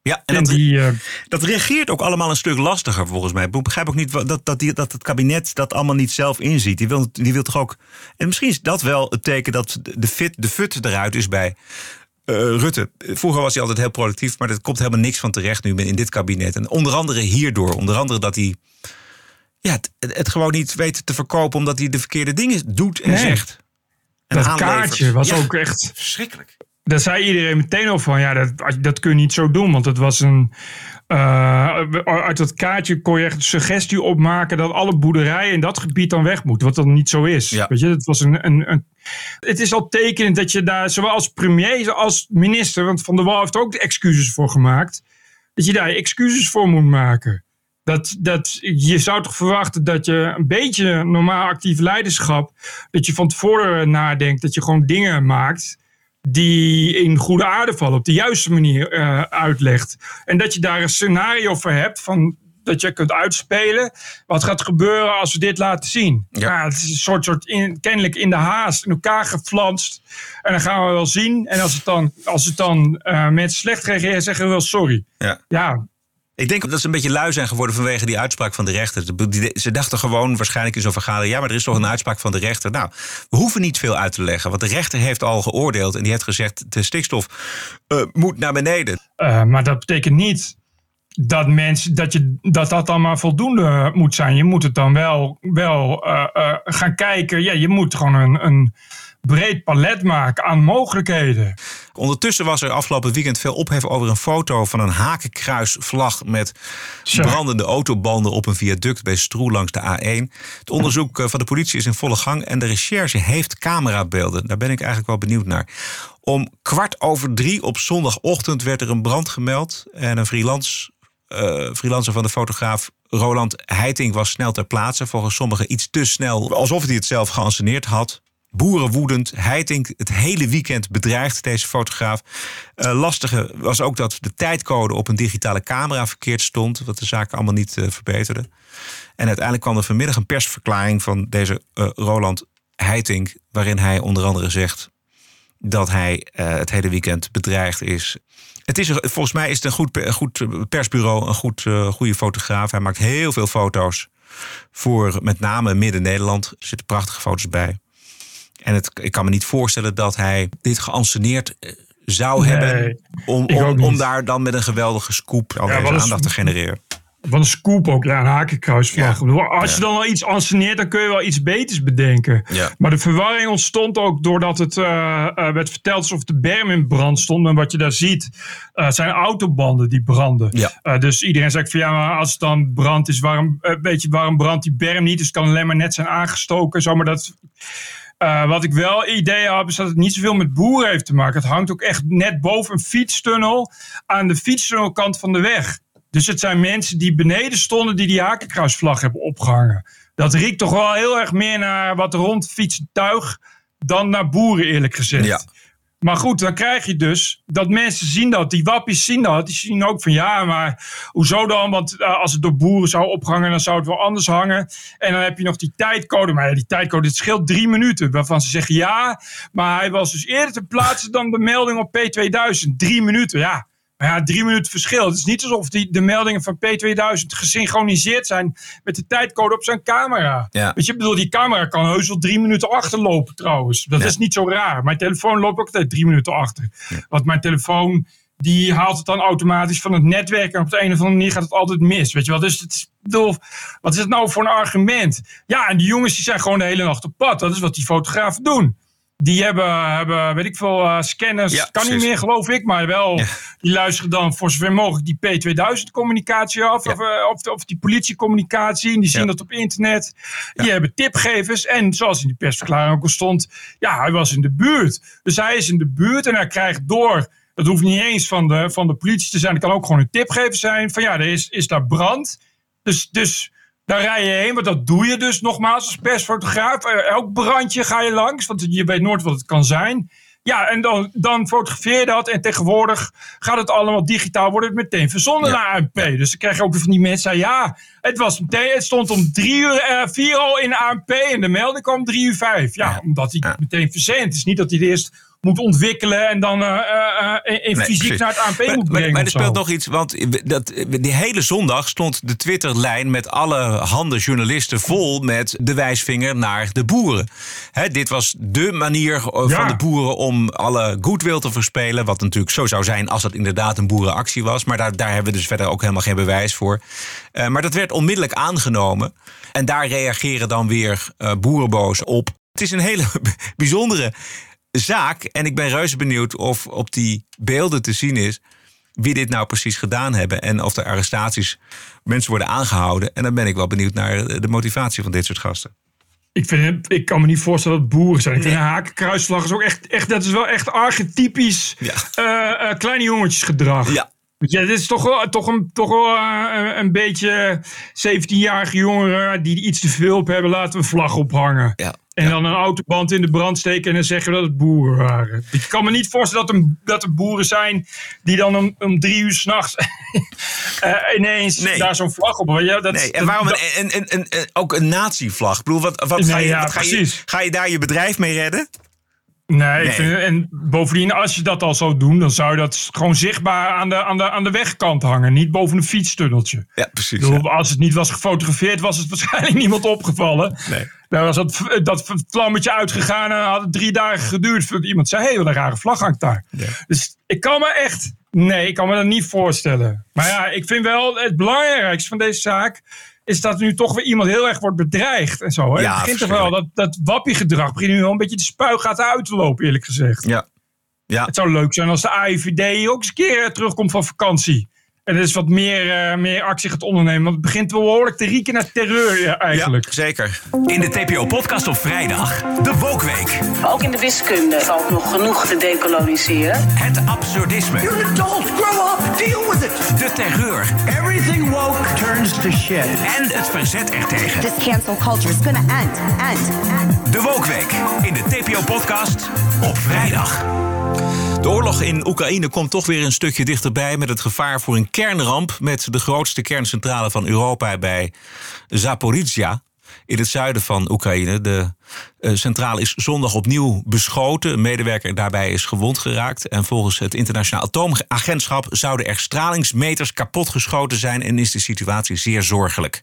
Ja, en, dat, die, uh, dat reageert ook allemaal een stuk lastiger volgens mij. Ik begrijp ook niet dat, dat, die, dat het kabinet dat allemaal niet zelf inziet. Die wil, die wil toch ook. En misschien is dat wel het teken dat de, fit, de fut eruit is bij uh, Rutte, vroeger was hij altijd heel productief, maar er komt helemaal niks van terecht nu in dit kabinet. En onder andere hierdoor, onder andere dat hij ja, het, het gewoon niet weet te verkopen omdat hij de verkeerde dingen doet en zegt. En dat kaartje was ook echt verschrikkelijk. Daar zei iedereen meteen al van, ja, dat, dat kun je niet zo doen, want het was een, uh, uit dat kaartje kon je echt een suggestie opmaken dat alle boerderijen in dat gebied dan weg moeten. Wat dan niet zo is. Ja. Weet je, het, was een, een, een, het is al tekenend dat je daar, zowel als premier als minister, want Van der Wal heeft er ook de excuses voor gemaakt, dat je daar excuses voor moet maken. Dat, dat, je zou toch verwachten dat je een beetje normaal actief leiderschap, dat je van tevoren nadenkt, dat je gewoon dingen maakt die in goede aarde vallen, op de juiste manier uh, uitlegt. En dat je daar een scenario voor hebt van dat je kunt uitspelen. Wat gaat gebeuren als we dit laten zien? Ja. het is een soort, soort in, kennelijk in de haast in elkaar geflanst. En dan gaan we wel zien. En als het dan, als het dan uh, mensen slecht reageren, zeggen we wel sorry. Ja. ja, ik denk dat ze een beetje lui zijn geworden vanwege die uitspraak van de rechter. Ze dachten gewoon waarschijnlijk in zo'n vergadering... ja, maar er is toch een uitspraak van de rechter. Nou, we hoeven niet veel uit te leggen. Want de rechter heeft al geoordeeld en die heeft gezegd... de stikstof uh, moet naar beneden. Uh, maar dat betekent niet dat, mensen, dat, je, dat dat allemaal voldoende moet zijn. Je moet het dan wel, wel uh, gaan kijken. Ja, je moet gewoon een... een breed palet maken aan mogelijkheden. Ondertussen was er afgelopen weekend veel ophef over een foto van een hakenkruisvlag met brandende autobanden op een viaduct bij Stroe langs de A1. Het onderzoek eh, van de politie is in volle gang en de recherche heeft camerabeelden. Daar ben ik eigenlijk wel benieuwd naar. Om kwart over drie op zondagochtend werd er een brand gemeld en een freelance, uh, freelancer van de fotograaf Roland Heiting was snel ter plaatse. Volgens sommigen iets te snel, alsof hij het zelf geanceneerd had. Boeren woedend. Heiting het hele weekend bedreigd, deze fotograaf. Uh, lastige was ook dat de tijdcode op een digitale camera verkeerd stond. Wat de zaak allemaal niet uh, verbeterde. En uiteindelijk kwam er vanmiddag een persverklaring van deze uh, Roland Heiting. Waarin hij onder andere zegt dat hij het hele weekend bedreigd is. Het is, volgens mij is het een goed, goed persbureau, een goed, goede fotograaf. Hij maakt heel veel foto's voor met name Midden-Nederland. Er zitten prachtige foto's bij. En het, ik kan me niet voorstellen dat hij dit geanceneerd eh, zou hebben. Om, om, om, daar dan met een geweldige scoop al ja, deze aandacht te genereren. Wat een scoop ook, ja, een hakenkruisvlag. Ja. Als je dan wel iets anceneert, dan kun je wel iets beters bedenken. Ja. Maar de verwarring ontstond ook doordat het uh, uh, werd verteld alsof de berm in brand stond. En wat je daar ziet, uh, zijn autobanden die branden. Dus iedereen zegt van ja, maar als het dan brand is, waarom, weet je, waarom brandt die berm niet? Dus het kan alleen maar net zijn aangestoken. Zo, maar dat uh, wat ik wel idee heb, is dat het niet zoveel met boeren heeft te maken. Het hangt ook echt net boven een fietstunnel aan de fietstunnelkant van de weg. Dus het zijn mensen die beneden stonden die die hakenkruisvlag hebben opgehangen. Dat riekt toch wel heel erg meer naar wat rondfietsend tuig dan naar boeren eerlijk gezegd. Ja. Maar goed, dan krijg je dus dat mensen zien dat. Die wappies zien dat. Die zien ook van ja, maar hoezo dan? Want uh, als het door boeren zou ophangen, dan zou het wel anders hangen. En dan heb je nog die tijdcode. Maar ja, die tijdcode, het scheelt drie minuten. Waarvan ze zeggen ja, maar hij was dus eerder te plaatsen dan de melding op P2000. Drie minuten, ja. Maar ja, drie minuten verschil. Het is niet alsof die, de meldingen van P2000 gesynchroniseerd zijn met de tijdcode op zijn camera. Ja. Weet je, ik bedoel, die camera kan heus wel drie minuten achterlopen trouwens. Dat Ja. is niet zo raar. Mijn telefoon loopt ook altijd drie minuten achter. Want mijn telefoon, die haalt het dan automatisch van het netwerk. En op de een of andere manier gaat het altijd mis. Weet je wel, dus het is, bedoel, wat is het nou voor een argument? Ja, en die jongens die zijn gewoon de hele nacht op pad. Dat is wat die fotografen doen. Die hebben, hebben weet ik veel, eh, scanners. Ja, kan precies. niet meer, geloof ik. Maar wel, die luisteren dan voor zover mogelijk die P2000-communicatie af. Ja. Of, eh, of, of die politiecommunicatie. En die zien dat op internet. Die hebben tipgevers. En zoals in die persverklaring ook al stond. Ja, hij was in de buurt. Dus hij is in de buurt en hij krijgt door. Dat hoeft niet eens van de, van de politie te zijn. Het kan ook gewoon een tipgever zijn. Van ja, er is, is daar brand. Dus, dus daar rij je heen. Want dat doe je dus nogmaals als persfotograaf. Eh, Elk brandje ga je langs. Want je weet nooit wat het kan zijn. Ja, en dan, dan fotografeer je dat. En tegenwoordig gaat het allemaal digitaal. Wordt het meteen verzonden Ja. naar ANP. Dus dan krijg je ook weer van die mensen. zeggen, Ja, het, was meteen, het stond om drie uur, eh, vier al in ANP. En de melding kwam om drie uur vijf. Ja, Ja. omdat hij Ja. meteen verzendt. Het is niet dat hij eerst moet ontwikkelen. En dan eh, eh, eh, in Nee, fysiek precies. naar het ANP Maar, moet brengen. maar er speelt nog iets, want dat, die hele zondag stond de Twitterlijn met alle handen journalisten vol met de wijsvinger naar de boeren. Hè, dit was de manier van Ja. de boeren om alle goodwill te verspelen. Wat natuurlijk zo zou zijn als dat inderdaad een boerenactie was. Maar daar, daar hebben we dus verder ook helemaal geen bewijs voor. Maar dat werd onmiddellijk aangenomen. En daar reageren dan weer boerenboos op. Het is een hele bijzondere zaak. En ik ben reuze benieuwd of op die beelden te zien is wie dit nou precies gedaan hebben. En of de arrestaties mensen worden aangehouden. En dan ben ik wel benieuwd naar de motivatie van dit soort gasten. Ik, vind, ik kan me niet voorstellen dat boeren zijn. Ik vind een hakenkruisvlag is ook echt, echt, dat is wel echt archetypisch Ja. eh, eh, kleine jongetjesgedrag. Ja. Ja, dit is toch wel, toch een, toch wel eh, een beetje 17-jarige jongeren die iets te veel op hebben, laten we een vlag ophangen. Ja. En dan een autoband in de brand steken en dan zeggen we dat het boeren waren. Ik kan me niet voorstellen dat, een, dat er boeren zijn die dan om, om drie uur s'nachts uh, ineens Nee. daar zo'n vlag op hebben. Ja, dat, Nee, en waarom dat- een, een, een, ook een natievlag? Ik bedoel, wat, wat, ga, je, ja, wat ga, je, ga je daar je bedrijf mee redden? Nee, ik Nee. vind- en bovendien, als je dat al zou doen, dan zou je dat gewoon zichtbaar aan de, aan de, aan de wegkant hangen. Niet boven een fietstunneltje. Ja, precies. Als het niet was gefotografeerd, was het waarschijnlijk niemand opgevallen. Nee. Dan was dat, dat vlammetje uitgegaan en had het drie dagen geduurd voordat iemand zei: hé, hey, wat een rare vlag hangt daar. Dus ik kan me echt. Nee, ik kan me dat niet voorstellen. Maar ja, ik vind wel het belangrijkste van deze zaak. Is dat nu toch weer iemand heel erg wordt bedreigd en zo. Hè? Ja, het begint toch wel, dat, dat wappiegedrag begint nu wel een beetje de spuigaten uit te lopen, eerlijk gezegd. Ja. ja. Het zou leuk zijn als de AIVD ook eens een keer terugkomt van vakantie. En is wat meer, eh, meer actie gaat ondernemen. Want het begint wel behoorlijk te rieken naar terreur ja, eigenlijk. Ja, zeker. In de TPO-podcast op vrijdag, de Wokweek. Ook in de wiskunde valt nog genoeg te decoloniseren. Het absurdisme. You're an adult, grow up, deal with it. De terreur. Everything woke turns to shit. En het verzet ertegen. This cancel culture is gonna end, end, end. De Wokweek in de TPO-podcast op vrijdag. De oorlog in Oekraïne komt toch weer een stukje dichterbij met het gevaar voor een kernramp met de grootste kerncentrale van Europa bij Zaporizhia. In het zuiden van Oekraïne. De eh, centrale is zondag opnieuw beschoten. Een medewerker daarbij is gewond geraakt. En volgens het internationaal atoomagentschap zouden er stralingsmeters kapotgeschoten zijn. En is de situatie zeer zorgelijk.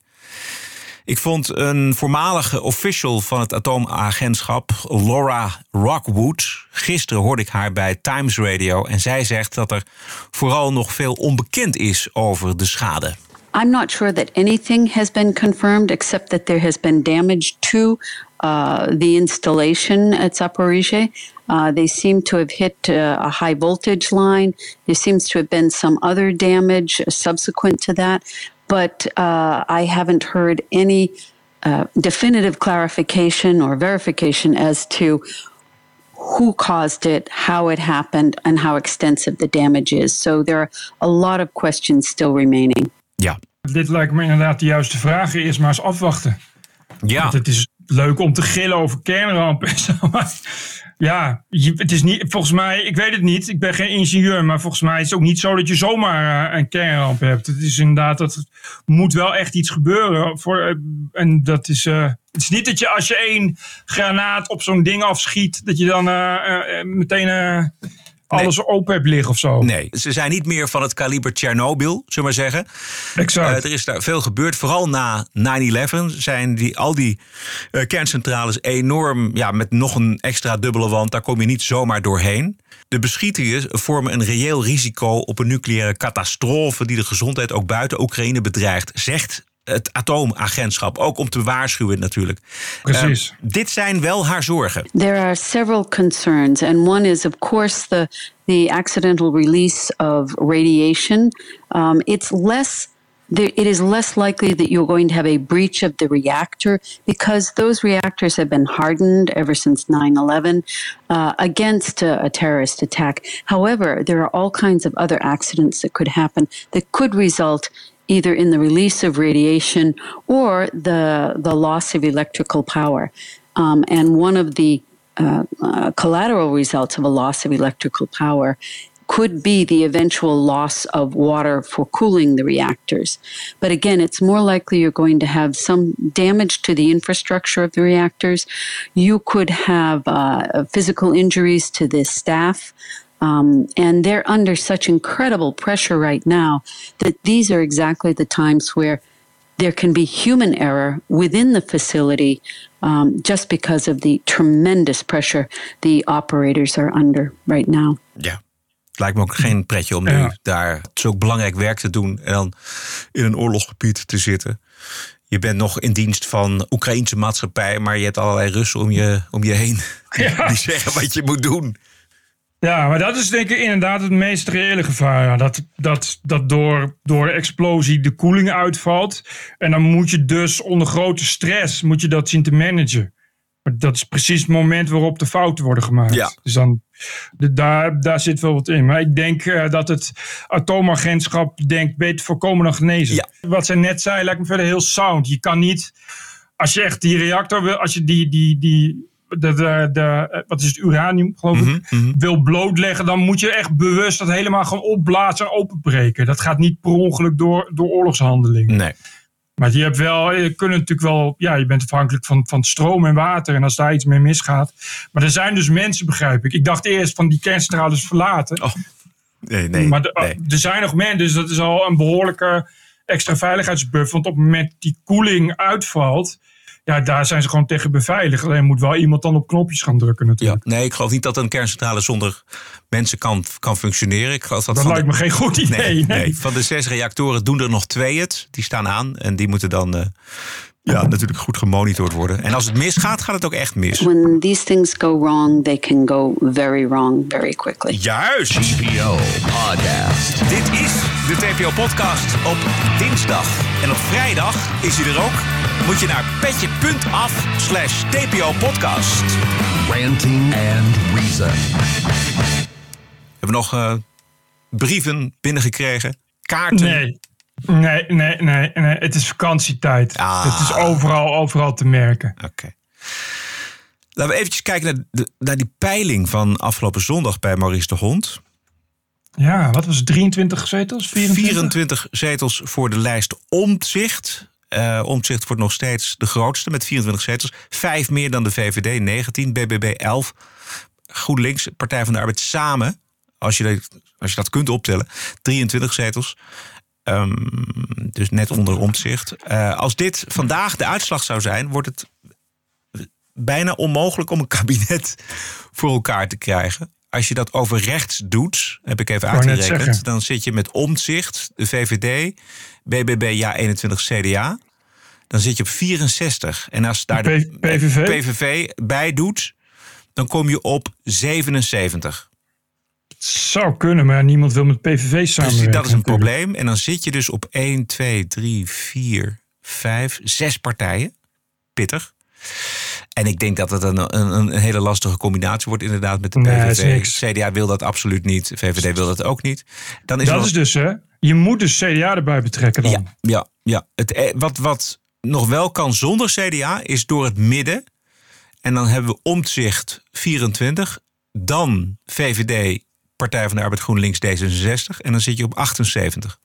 Ik vond een voormalige official van het atoomagentschap, Laura Rockwood. Gisteren hoorde ik haar bij Times Radio. En zij zegt dat er vooral nog veel onbekend is over de schade. I'm not sure that anything has been confirmed except that there has been damage to uh, the installation at Zaporizhia. Uh, they seem to have hit uh, a high voltage line. There seems to have been some other damage subsequent to that, but uh, I haven't heard any uh, definitive clarification or verification as to who caused it, how it happened, and how extensive the damage is. So there are a lot of questions still remaining. Ja. Dit lijkt me inderdaad de juiste vraag. Eerst maar eens afwachten. Ja. Want het is leuk om te gillen over kernrampen. en zo, maar ja, je- het is niet, volgens mij, ik weet het niet. Ik ben geen ingenieur, maar volgens mij is het ook niet zo dat je zomaar eh, een kernramp hebt. Het is inderdaad, dat moet wel echt iets gebeuren. Voor, eh, en dat is, eh, het is niet dat je als je één granaat op zo'n ding afschiet, dat je dan meteen alles open hebt liggen of zo. Nee, ze zijn niet meer van het kaliber Tsjernobyl, zullen we maar zeggen. Exact. Eh, er is daar veel gebeurd. Vooral na 9-11 zijn die, al die eh, kerncentrales enorm... Ja, met nog een extra dubbele wand. Daar kom je niet zomaar doorheen. De beschietingen vormen een reëel risico op een nucleaire catastrofe... die de gezondheid ook buiten Oekraïne bedreigt, zegt het atoomagentschap. Ook om te waarschuwen natuurlijk. Precies. Eh, dit zijn wel haar zorgen. There are several concerns, and one is, of course, the the accidental release of radiation. Um, it's less. It is less likely that you're going to have a breach of the reactor because those reactors have been hardened ever since 9 11 uh, against a, a terrorist attack. However, there are all kinds of other accidents that could happen that could result either in the release of radiation or the the loss of electrical power. Um, and one of the uh, uh, collateral results of a loss of electrical power could be the eventual loss of water for cooling the reactors. But again, it's more likely you're going to have some damage to the infrastructure of the reactors. You could have uh, physical injuries to the staff. Um, and they're under such incredible pressure right now that these are exactly the times where there can be human error within the facility um, just because of the tremendous pressure the operators are under right now. Ja. Het lijkt me ook geen pretje om nu Ja. daar zulk belangrijk werk te doen en dan in een oorlogsgebied te zitten. Je bent nog in dienst van Oekraïnse maatschappij, maar je hebt allerlei Russen om je, om je heen die zeggen wat je moet doen. Ja, maar dat is denk ik inderdaad het meest reële gevaar. ja. Dat, dat, dat door, door explosie de koeling uitvalt. En dan moet je dus onder grote stress moet je dat zien te managen. Maar dat is precies het moment waarop de fouten worden gemaakt. Ja. Dus dan, de, daar, daar zit wel wat in. Maar ik denk eh, dat het atoomagentschap denkt beter voorkomen dan genezen. Wat zij net zei lijkt me verder heel sound. Je kan niet, als je echt die reactor wil, als je die, die, die de, de, de, eh, wat is het, uranium geloof ik, wil blootleggen, dan moet je echt bewust dat helemaal gaan opblazen en openbreken. Dat gaat niet per ongeluk door, door oorlogshandelingen. Nee. Maar je hebt wel, je kunt natuurlijk wel, ja, je bent afhankelijk van, van stroom en water. En als daar iets mee misgaat. Maar er zijn dus mensen, begrijp ik. Ik dacht eerst van die kerncentrales verlaten. Nee, nee. maar de- er zijn nog mensen, dus dat is al een behoorlijke extra veiligheidsbuff. Want op het moment die koeling uitvalt, ja, daar zijn ze gewoon tegen beveiligd. Alleen moet wel iemand dan op knopjes gaan drukken natuurlijk. Nee, ik geloof niet dat een kerncentrale zonder mensen kan, kan functioneren. Ik geloof dat Dat lijkt de- me geen goed idee. Nee, nee. nee. Van de zes reactoren doen er nog twee het. Die staan aan en die moeten dan eh, ja, natuurlijk goed gemonitord worden. En als het misgaat, gaat het ook echt mis. When these things go wrong, they can go very wrong very quickly. Juist. TPO Podcast. Dit is de TPO-podcast op dinsdag. En op vrijdag is hij er ook. Moet je naar petje.af slash TPO-podcast. Ranting and Reason. We hebben nog eh, brieven binnengekregen. Kaarten. Nee. Nee, nee, nee, nee. Het is vakantietijd. Ah. Het is overal, overal te merken. Oké. Laten we eventjes kijken naar, de, naar die peiling van afgelopen zondag bij Maurice de Hond. Ja, wat was het? 23 zetels? 24? 24 zetels voor de lijst Omtzigt. Eh Omtzigt wordt nog steeds de grootste met 24 zetels. Vijf meer dan de VVD, 19. BBB 11. GroenLinks, Partij van de Arbeid samen. Als je dat, als je dat kunt optellen. 23 zetels. Ehm, dus net onder Omtzigt. Eh, als dit vandaag de uitslag zou zijn, wordt het bijna onmogelijk om een kabinet voor elkaar te krijgen. Als je dat over rechts doet, heb ik even uitgerekend, dan zit je met Omtzigt, de VVD, BBB ja 21 CDA. Dan zit je op 64. En als daar de PVV? PVV bij doet, dan kom je op 77. Het zou kunnen, maar niemand wil met PVV Precies, samenwerken. dat is een natuurlijk. probleem. En dan zit je dus op 1, 2, 3, 4, 5, 6 partijen. Pittig. En ik denk dat het een, een, een hele lastige combinatie wordt inderdaad met de PVV. CDA wil dat absoluut niet. VVD wil dat ook niet. Dan is dat is dus, hè. Je moet dus CDA erbij betrekken dan. Ja, ja, ja. Het, eh, wat, wat nog wel kan zonder CDA is door het midden. En dan hebben we omzicht 24. Dan VVD, Partij van de Arbeid, GroenLinks, D66. En dan zit je op 78.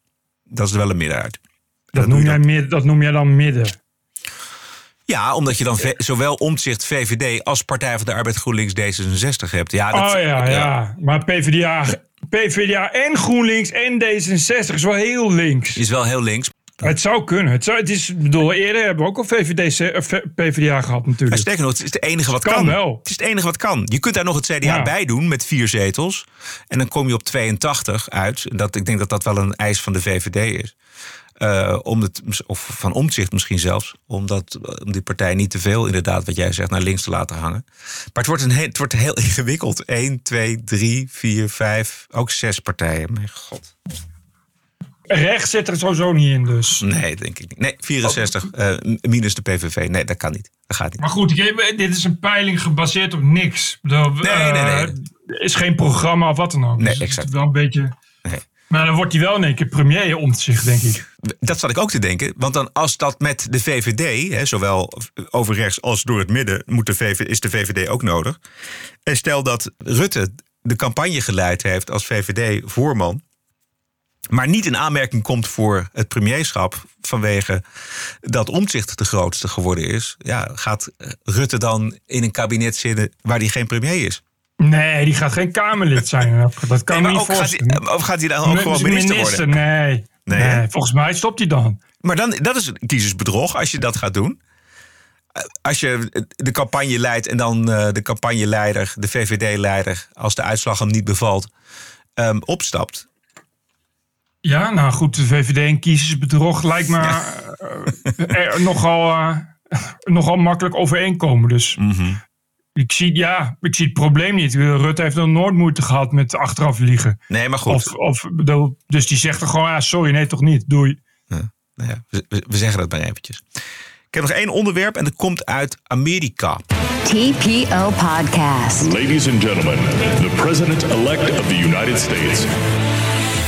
Dat is wel een midden uit. Dat, noem jij midden, dat noem jij dan midden. Ja, omdat je dan zowel omzicht VVD als Partij van de Arbeid, GroenLinks, D66 hebt. Ja, dat, oh ja, ja. Maar PvdA, PvdA en GroenLinks en D66 is wel heel links. Is wel heel links. Het zou kunnen. Het, zou, het is, ik bedoel, eerder hebben we ook al VVD, eh, PvdA gehad Maar natuurlijk. sterker nog, het is het enige wat Kan kan. wel. Het is het enige wat kan. Je kunt daar nog het CDA Ja. bij doen met vier zetels. En dan kom je op 82 uit. Dat, ik denk dat dat wel een eis van de VVD is. Eh, om het, of van omzicht misschien zelfs. Omdat, om die partij niet te veel, inderdaad, wat jij zegt, naar links te laten hangen. Maar het wordt, een heel, het wordt heel ingewikkeld. 1, 2, 3, 4, 5, ook zes partijen. Mijn god. Rechts zit er sowieso niet in dus. Nee, denk ik niet. Nee, 64 eh, minus de PVV. Nee, dat kan niet. Dat gaat niet. Maar goed, dit is een peiling gebaseerd op niks. Nee, eh, nee, nee. Er is geen programma of wat dan ook. Nee, Dus het exact. is wel een beetje... Nee. Maar dan wordt hij wel in één keer premier om zich, denk ik. Dat zat ik ook te denken. Want dan als dat met de VVD, hè, zowel over rechts als door het midden, moet de VV, is de VVD ook nodig. En stel dat Rutte de campagne geleid heeft als VVD-voorman. Maar niet in aanmerking komt voor het premierschap vanwege dat omzicht de grootste geworden is. Ja, gaat Rutte dan in een kabinet zitten waar hij geen premier is? Nee, die gaat geen Kamerlid zijn. Dat- kan Nee, ik maar niet ook gaat hij- voorstellen. of gaat hij dan ook gewoon minister worden? Nee. Nee, volgens mij stopt hij dan. Maar dan, dat is kiezersbedrog als je dat gaat doen. Eh, Als je de campagne leidt en dan eh, de campagneleider, de VVD-leider, als de uitslag hem niet bevalt, ehm, opstapt. Ja, nou goed, de VVD en kiezersbedrog lijkt me eh, er nogal, eh, nogal makkelijk overeenkomen. Dus Mhm. Ik, zie, ja, ik zie het probleem niet. Rutte heeft nog nooit moeite gehad met achteraf liegen. Nee, maar goed. Of, of, bedoel, dus die zegt er gewoon, ah, sorry, nee toch niet, doei. Ja, nou ja, we, we- we zeggen dat maar eventjes. Ik heb nog één onderwerp en dat komt uit Amerika. TPO Podcast. Ladies and gentlemen, the president-elect of the United States.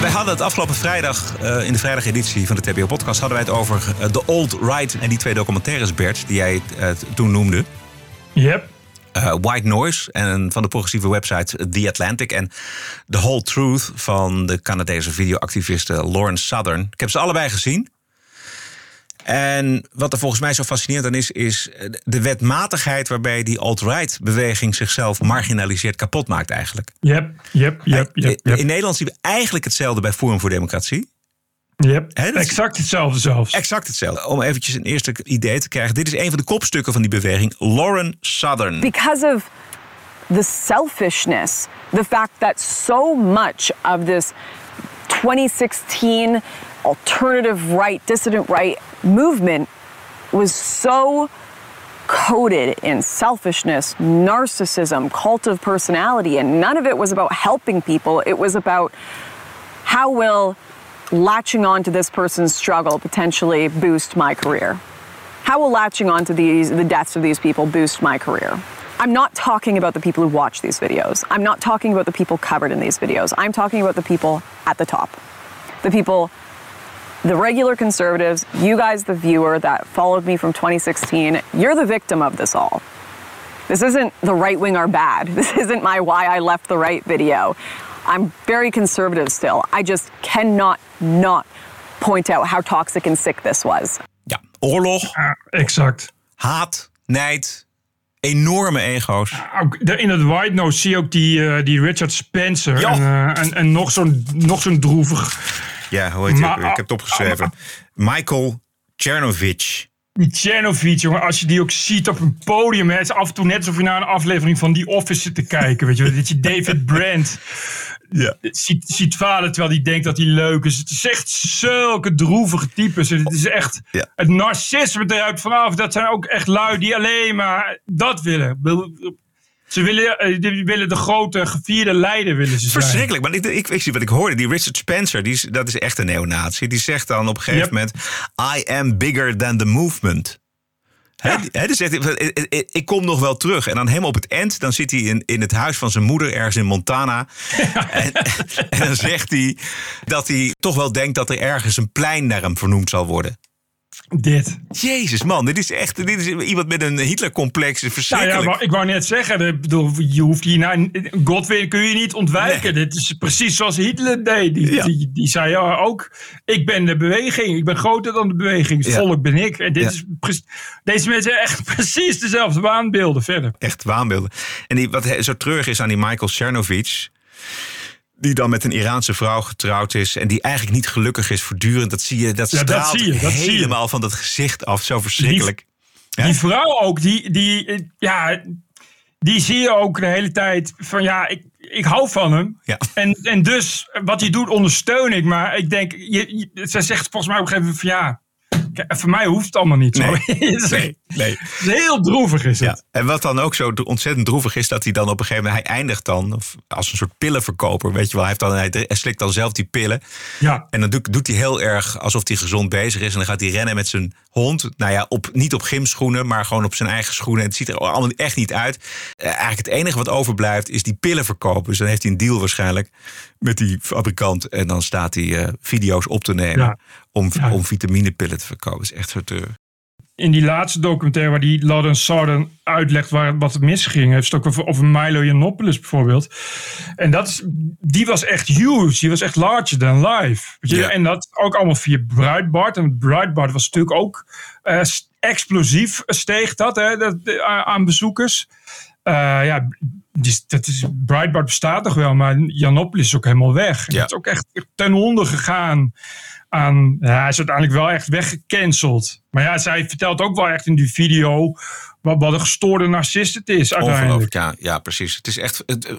Wij hadden het afgelopen vrijdag, eh, in de vrijdageditie van de TBO-podcast... hadden wij het over eh, de alt-right en die twee documentaires, Bert... die jij eh, toen noemde. Yep. White Noise en van de progressieve website The Atlantic... en The Whole Truth van de Canadese videoactiviste Lawrence Southern. Ik heb ze allebei gezien. En wat er volgens mij zo fascinerend aan is... is de wetmatigheid waarbij die alt-right-beweging... zichzelf marginaliseert, kapot maakt eigenlijk. Yep, yep, yep, yep, yep. In Nederland zien we eigenlijk hetzelfde bij Forum voor Democratie. Yep, exact hetzelfde zelfs. Exact hetzelfde. Om eventjes een eerste idee te krijgen. Dit is een van de kopstukken van die beweging. Lauren Southern. Because of the selfishness, the fact that so much of this 2016 alternative right, dissident right movement was so coded in selfishness, narcissism, cult of personality, and none of it was about helping people. It was about how will latching onto this person's struggle potentially boost my career? How will latching onto these the deaths of these people boost my career? I'm not talking about the people who watch these videos. I'm not talking about the people covered in these videos. I'm talking about the people at the top. The people the regular conservatives, you guys the viewer that followed me from 2016, you're the victim of this all. This isn't the right wing are bad. This isn't my why I left the right video. I'm very conservative still. I just cannot not point out how toxic and sick this was. Ja, oorlog, Exact. haat, nijd, enorme ego's. Ook in het White Noise zie je ook die, eh, die Richard Spencer. Ja. En, eh, en, en nog zo'n nog zo'n droevig. Ja, hoe heet hij Maar-? Ik heb het opgeschreven. Michael Chernovich. Die Chernovic, jongen, als je die ook ziet op een podium. Het is af en toe net alsof je naar een aflevering van The Office zit te kijken. Weet je, dat je David Brent ja. ziet, ziet falen terwijl hij denkt dat hij leuk is. Het is echt zulke droevige types. Het is echt Ja. het narcisme eruit vanaf. Dat zijn ook echt lui die alleen maar dat willen. Ze willen, eh, die willen de grote gevierde leider willen ze zijn. Verschrikkelijk. Maar ik, ik, ik zie wat ik hoorde. Die Richard Spencer, die is, dat is echt een neonazi. Die zegt dan op een gegeven Yep. moment... I am bigger than the movement. Dus hij, ik, ik- ik kom nog wel terug. En dan helemaal op het eind, dan zit hij in, in het huis van zijn moeder ergens in Montana. En, en dan zegt hij dat hij toch wel denkt dat er ergens een plein naar hem vernoemd zal worden. Dit. Jezus man, dit is echt dit is iemand met een Hitler-complex. Nou Verschrikkelijk. ja, maar ik wou net zeggen, bedoel, je hoeft hier naar Godwin kun je niet ontwijken. Dit is precies zoals Hitler deed. Die, Ja. die, die zei ja, ook, ik ben de beweging, ik ben groter dan de beweging, het Ja. volk ben ik. En dit Ja. is deze mensen hebben echt precies dezelfde waanbeelden verder. Echt waanbeelden. En die, wat zo treurig is aan die Michael Chernovic... die dan met een Iraanse vrouw getrouwd is... en die eigenlijk niet gelukkig is voortdurend. Dat zie je, dat Ja, dat straalt zie je, dat zie je. helemaal van dat gezicht af. Zo verschrikkelijk. Die vrouw ook, die, die, eh, ja, die zie je ook de hele tijd van ja, ik, ik hou van hem. Ja. En, en dus wat hij doet ondersteun ik. Maar ik denk, je, je- zij zegt volgens mij op een gegeven moment van ja, voor mij hoeft het allemaal niet zo. Nee. Het is- Nee, nee. heel droevig is het. Ja. En wat dan ook zo ontzettend droevig is... dat hij dan op een gegeven moment... hij eindigt dan of als een soort pillenverkoper. Weet je wel, hij, heeft dan, hij, slikt dan zelf die pillen. Ja. En dan doet, doet hij heel erg alsof hij gezond bezig is. En dan gaat hij rennen met zijn hond. Nou ja, op, niet op gymschoenen, maar gewoon op zijn eigen schoenen. En het ziet er allemaal echt niet uit. Eh, eigenlijk het enige wat overblijft is die pillen verkopen. Dus dan heeft hij een deal waarschijnlijk met die fabrikant. En dan staat hij eh, video's op te nemen Ja. Om, Ja. om vitaminepillen te verkopen. Dat is echt te... In die laatste documentaire waar die Lawrence Sarden uitlegt waar, wat er misging. Heeft het ook over, over Milo Yiannopoulos bijvoorbeeld. En dat is, die was echt huge. Die was echt larger than life. Ja. En dat ook allemaal via Breitbart. En Breitbart was natuurlijk ook eh, explosief steeg dat, hè, dat aan bezoekers. Eh, ja, die, dat is, Breitbart bestaat nog wel, maar Janopoulos is ook helemaal weg. Ja. Het is ook echt ten onder gegaan aan... Ja, hij is uiteindelijk wel echt weggecanceld. Maar ja, zij vertelt ook wel echt in die video... wat, wat een gestoorde narcist het is. Ongelooflijk, ja, ja, precies. Het is echt het, eh,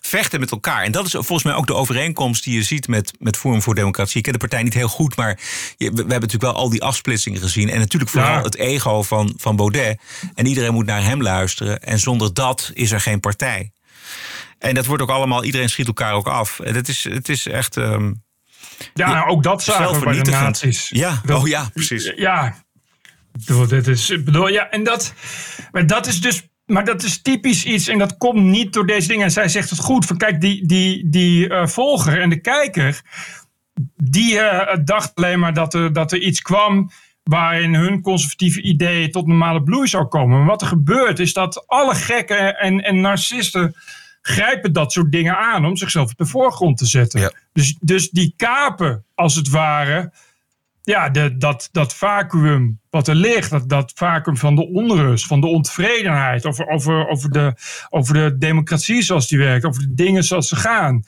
vechten met elkaar. En dat is volgens mij ook de overeenkomst die je ziet met, met Forum voor Democratie. Ik ken de partij niet heel goed, maar je, we, we hebben natuurlijk wel al die afsplitsingen gezien. En natuurlijk vooral Ja. het ego van, van Baudet. En iedereen moet naar hem luisteren. En zonder dat is er geen partij. En dat wordt ook allemaal, iedereen schiet elkaar ook af. En het is, het is echt. ehm, Ja, nou, ook dat zagen we bij de nazi's. Ja, Dat- oh ja, precies. Ja, dit is, bedoel, ja, en dat, maar dat is dus, maar dat is typisch iets en dat komt niet door deze dingen. En zij zegt het goed, van kijk, die, die, die eh, volger en de kijker, die eh, dacht alleen maar dat er, dat er iets kwam waarin hun conservatieve ideeën tot normale bloei zou komen. Maar wat er gebeurt is dat alle gekken en, en narcisten grijpen dat soort dingen aan om zichzelf op de voorgrond te zetten. Dus, dus die kapen, als het ware, ja, de, dat, dat vacuüm wat er ligt, dat, dat vacuüm van de onrust, van de ontevredenheid, over, over, over, de, over de democratie zoals die werkt, over de dingen zoals ze gaan.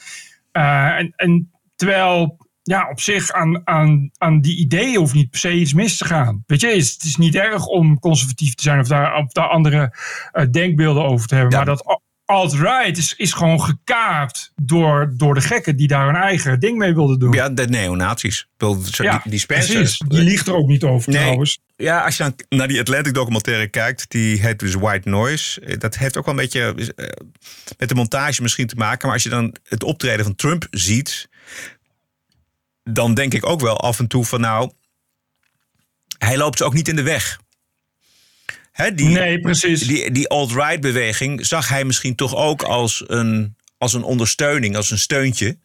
Eh, en, en terwijl ja, op zich aan, aan, aan die ideeën hoeft niet per se iets mis te gaan. Weet je, het is, het is niet erg om conservatief te zijn of daar, of daar andere eh, denkbeelden over te hebben. Maar dat alt-right is, is gewoon gekaapt door, door de gekken die daar hun eigen ding mee wilden doen. Ja, de neonazies. Ja, die, die Spencer. precies. Die liegt er ook niet over Nee. trouwens. Ja, als je dan naar die Atlantic documentaire kijkt, die heet dus White Noise. Eh, Dat heeft ook wel een beetje eh, met de montage misschien te maken. Maar als je dan het optreden van Trump ziet, dan denk ik ook wel af en toe van nou, hij loopt ze ook niet in de weg. Die, Nee, precies. Die, die alt-right beweging zag hij misschien toch ook als een, als een ondersteuning, als een steuntje.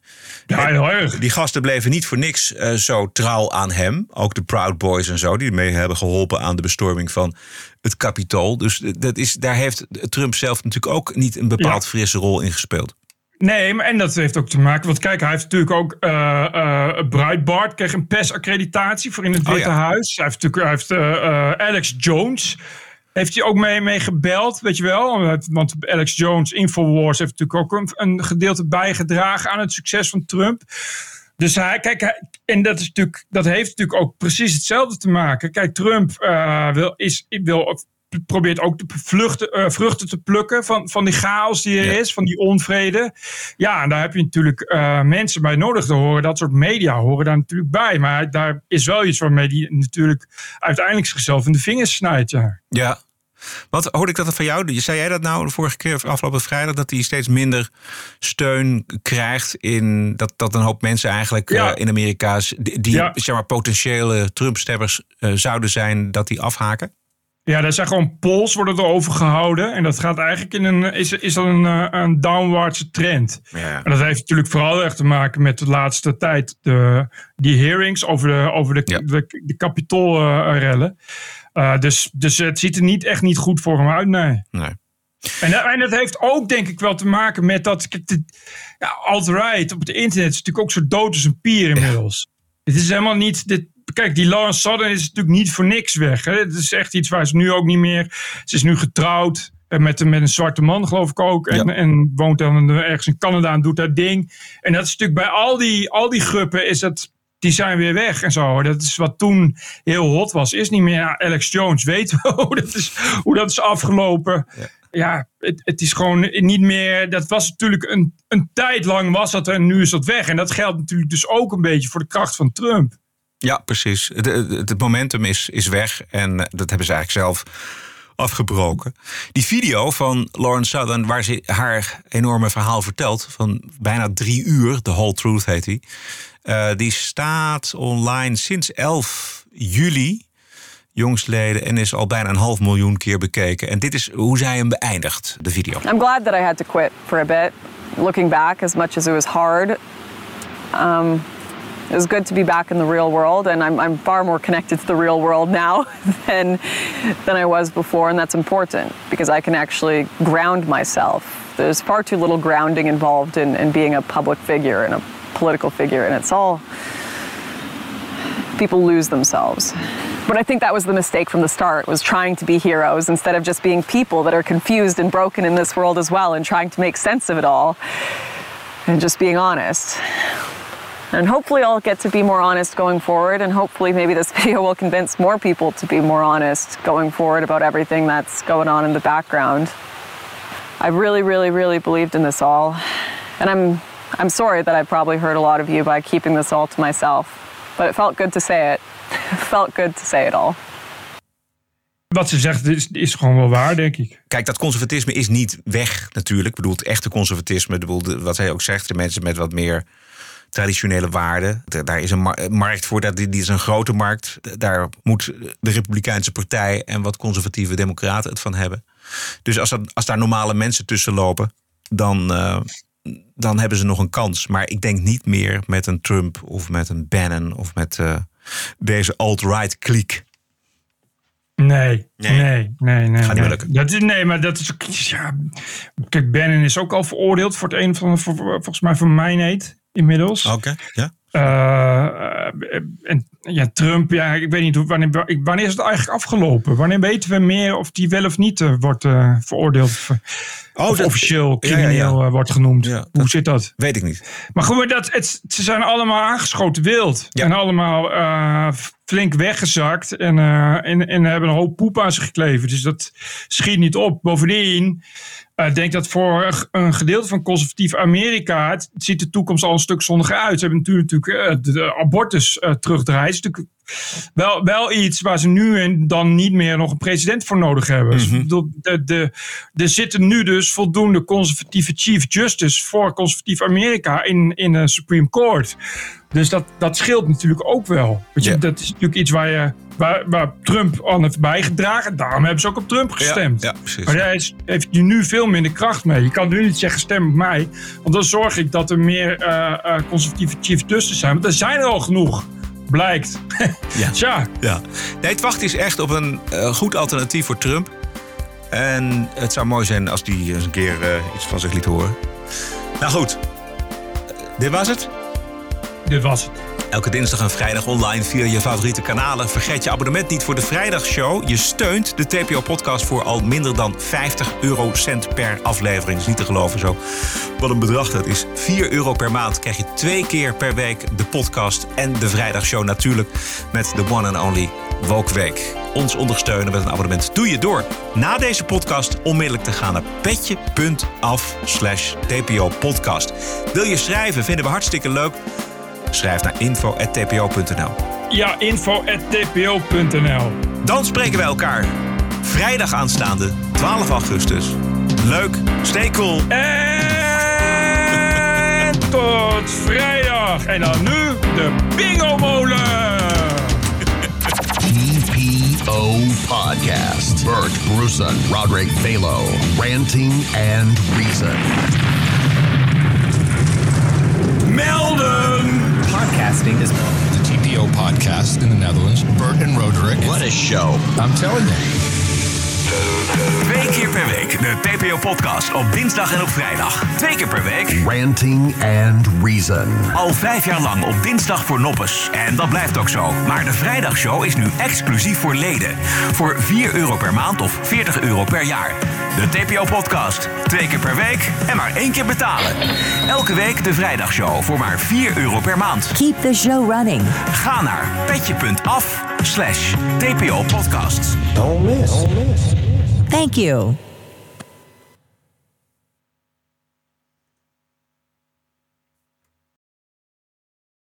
Ja, heel erg. Die gasten bleven niet voor niks eh, zo trouw aan hem. Ook de Proud Boys en zo, die mee hebben geholpen aan de bestorming van het Capitool. Dus dat is, daar heeft Trump zelf natuurlijk ook niet een bepaald Ja. frisse rol in gespeeld. Nee, maar en dat heeft ook te maken. Want kijk, hij heeft natuurlijk ook. eh eh Breitbart kreeg een PES-accreditatie voor in het Oh, Witte ja. Huis. Hij heeft natuurlijk hij heeft, Alex Jones. Heeft hij ook mee, mee gebeld, weet je wel? Want Alex Jones, Infowars, heeft natuurlijk ook een, een gedeelte bijgedragen aan het succes van Trump. Dus hij, kijk, hij- en dat, is natuurlijk, dat heeft natuurlijk ook precies hetzelfde te maken. Kijk, Trump eh, wil, is, wil, probeert ook de vluchten, eh, vruchten te plukken van, van die chaos die er is, van die onvrede. Ja, en daar heb je natuurlijk eh, mensen bij nodig te horen. Dat soort media horen daar natuurlijk bij. Maar daar is wel iets waarmee die natuurlijk uiteindelijk zichzelf in de vingers snijdt. Ja. Ja. Wat hoorde ik dat van jou? Zei jij dat nou de vorige keer, afgelopen vrijdag, dat hij steeds minder steun krijgt in dat, dat een hoop mensen eigenlijk Ja. eh, in Amerika, die, die Ja. zeg maar, potentiële Trump-stemmers eh, zouden zijn, dat die afhaken? Ja, daar zijn gewoon polls worden er over gehouden. En dat gaat eigenlijk in een, is, is dat een, eh, een downwaartse trend. Ja. En dat heeft natuurlijk vooral echt te maken met de laatste tijd. De, die hearings over de, over de, de, de kapitoolrellen. Eh, dus, dus het ziet er niet, echt niet goed voor hem uit, nee. Nee. En, dat- en dat heeft ook denk ik wel te maken met dat... De, ja, alt-right op het internet is natuurlijk ook zo dood als een pier inmiddels. Het is helemaal niet... Dit, kijk, die Lawrence Southern is natuurlijk niet voor niks weg. Hè? Het is echt iets waar ze nu ook niet meer... Ze is nu getrouwd eh, met, een- met een zwarte man, geloof ik ook. En, en woont dan ergens in Canada en doet dat ding. En dat is natuurlijk bij al die, al die groepen is dat... Die zijn weer weg en zo. Dat is wat toen heel hot was. Is niet meer. Ja, Alex Jones weten we hoe dat is, hoe dat is afgelopen. Ja, het, het is gewoon niet meer. Dat was natuurlijk een, een tijd lang was dat en nu is dat weg. En dat geldt natuurlijk dus ook een beetje voor de kracht van Trump. Ja, precies. Het, het, het momentum is, is weg en eh, dat hebben ze eigenlijk zelf afgebroken. Die video van Lauren Southern, waar ze haar enorme verhaal vertelt, van bijna drie uur, The Whole Truth heet die, eh, die staat online sinds 11 juli, jongstleden, en is al bijna een half miljoen keer bekeken. En dit is hoe zij hem beëindigt, de video. I'm glad that I had to quit for a bit. Looking back, as much as it was hard, um, it was good to be back in the real world, and I'm, I'm far more connected to the real world now than than I was before, and that's important because I can actually ground myself. There's far too little grounding involved in, in being a public figure and a political figure, and it's all people lose themselves. But I think that was the mistake from the start was trying to be heroes instead of just being people that are confused and broken in this world as well and trying to make sense of it all and just being honest. And hopefully I'll get to be more honest going forward and hopefully maybe this video will convince more people to be more honest going forward about everything that's going on in the background. I really really really believed in this all and I'm I'm sorry that I probably hurt a lot of you by keeping this all to myself. But it felt good to say it. It felt good to say it all. Wat ze zegt is, is gewoon wel waar, denk ik. Kijk, dat conservatisme is niet weg natuurlijk. Ik bedoel, het echte conservatisme, ik bedoel, de- wat hij ook zegt, de mensen met wat meer traditionele waarden. Da- Daar is een mar- markt voor, die is een grote markt. Daar moet de Republikeinse Partij en wat conservatieve democraten het van hebben. Dus als, dat, als daar normale mensen tussen lopen, dan, eh, dan hebben ze nog een kans. Maar ik denk niet meer met een Trump of met een Bannon of met eh, deze alt-right kliek. Nee, nee, nee, nee. Gaat niet nee. Dat is, nee, maar dat is. Ja, kijk, Bannon is ook al veroordeeld voor het een van, voor, volgens mij voor mijnheid inmiddels. Oké, ja. Eh, en ja, Trump, ja, ik weet niet hoe, wanneer, wanneer is het eigenlijk afgelopen? Wanneer weten we meer of die wel of niet eh, wordt eh, veroordeeld? of dat- officieel ja, ja, ja. crimineel wordt genoemd. hoe zit dat? Weet ik niet. Maar goed, dat, het, ze zijn allemaal aangeschoten wild. En allemaal flink weggezakt. En, en, en hebben een hoop poep aan zich gekleven. Dus dat schiet niet op. Bovendien eh, denk dat voor een gedeelte van conservatief Amerika... Het, het ziet de toekomst al een stuk zonniger uit. Ze hebben natuurlijk, natuurlijk eh, de, de abortus eh terugdraaien. Is natuurlijk wel, wel iets waar ze nu en dan niet meer nog een president voor nodig hebben. Dus ik bedoel, de, de, er zitten nu dus voldoende conservatieve chief justice voor conservatief Amerika in, in de Supreme Court. Dus dat, dat scheelt natuurlijk ook wel. Weet je, Dat is natuurlijk iets waar, je, waar, waar Trump aan heeft bijgedragen. Daarom hebben ze ook op Trump gestemd. Ja, ja, precies. Maar hij is- heeft nu nu veel minder kracht mee. Je kan nu niet zeggen stem op mij. Want dan zorg ik dat er meer eh, eh, conservatieve chief justice zijn. Want er zijn er al genoeg. Blijkt. Ja. Tja. Ja. Nee, het wachten is echt op een eh, goed alternatief voor Trump. En het zou mooi zijn als die eens een keer iets van zich liet horen. Nou goed, dit was het. Dit was het. Elke dinsdag en vrijdag online via je favoriete kanalen. Vergeet je abonnement niet voor de vrijdagshow. Je steunt de TPO-podcast voor al minder dan 50 eurocent per aflevering. Is niet te geloven zo. Wat een bedrag dat is. 4 euro per maand krijg je twee keer per week de podcast en de vrijdagshow natuurlijk met de one and only Woke Week. Ons ondersteunen met een abonnement doe je door na deze podcast onmiddellijk te gaan naar petje.af slash TPO podcast. Wil je schrijven? Vinden we hartstikke leuk. Schrijf naar info.tpo.nl. Ja, info.tpo.nl. Dan spreken we elkaar vrijdag aanstaande 12 augustus. Leuk, stay cool. En tot vrijdag. En dan nu de Bingo Molen. TPO Podcast. Bert Bruson, Roderick Balo, Ranting and Reason. Melden! Podcasting is the TPO podcast in the Netherlands. Bert and Roderick. What a show. I'm telling you. Twee keer per week de TPO-podcast op dinsdag en op vrijdag. Twee keer per week. Ranting and Reason. Al vijf jaar lang op dinsdag voor noppes. En dat blijft ook zo. Maar de vrijdagshow is nu exclusief voor leden. Voor 4 euro per maand of 40 euro per jaar. De TPO-podcast. Twee keer per week en maar één keer betalen. Elke week de vrijdagshow voor maar 4 euro per maand. Keep the show running. Ga naar petje.af slash TPO-podcast. Don't miss. Don't miss. Thank you.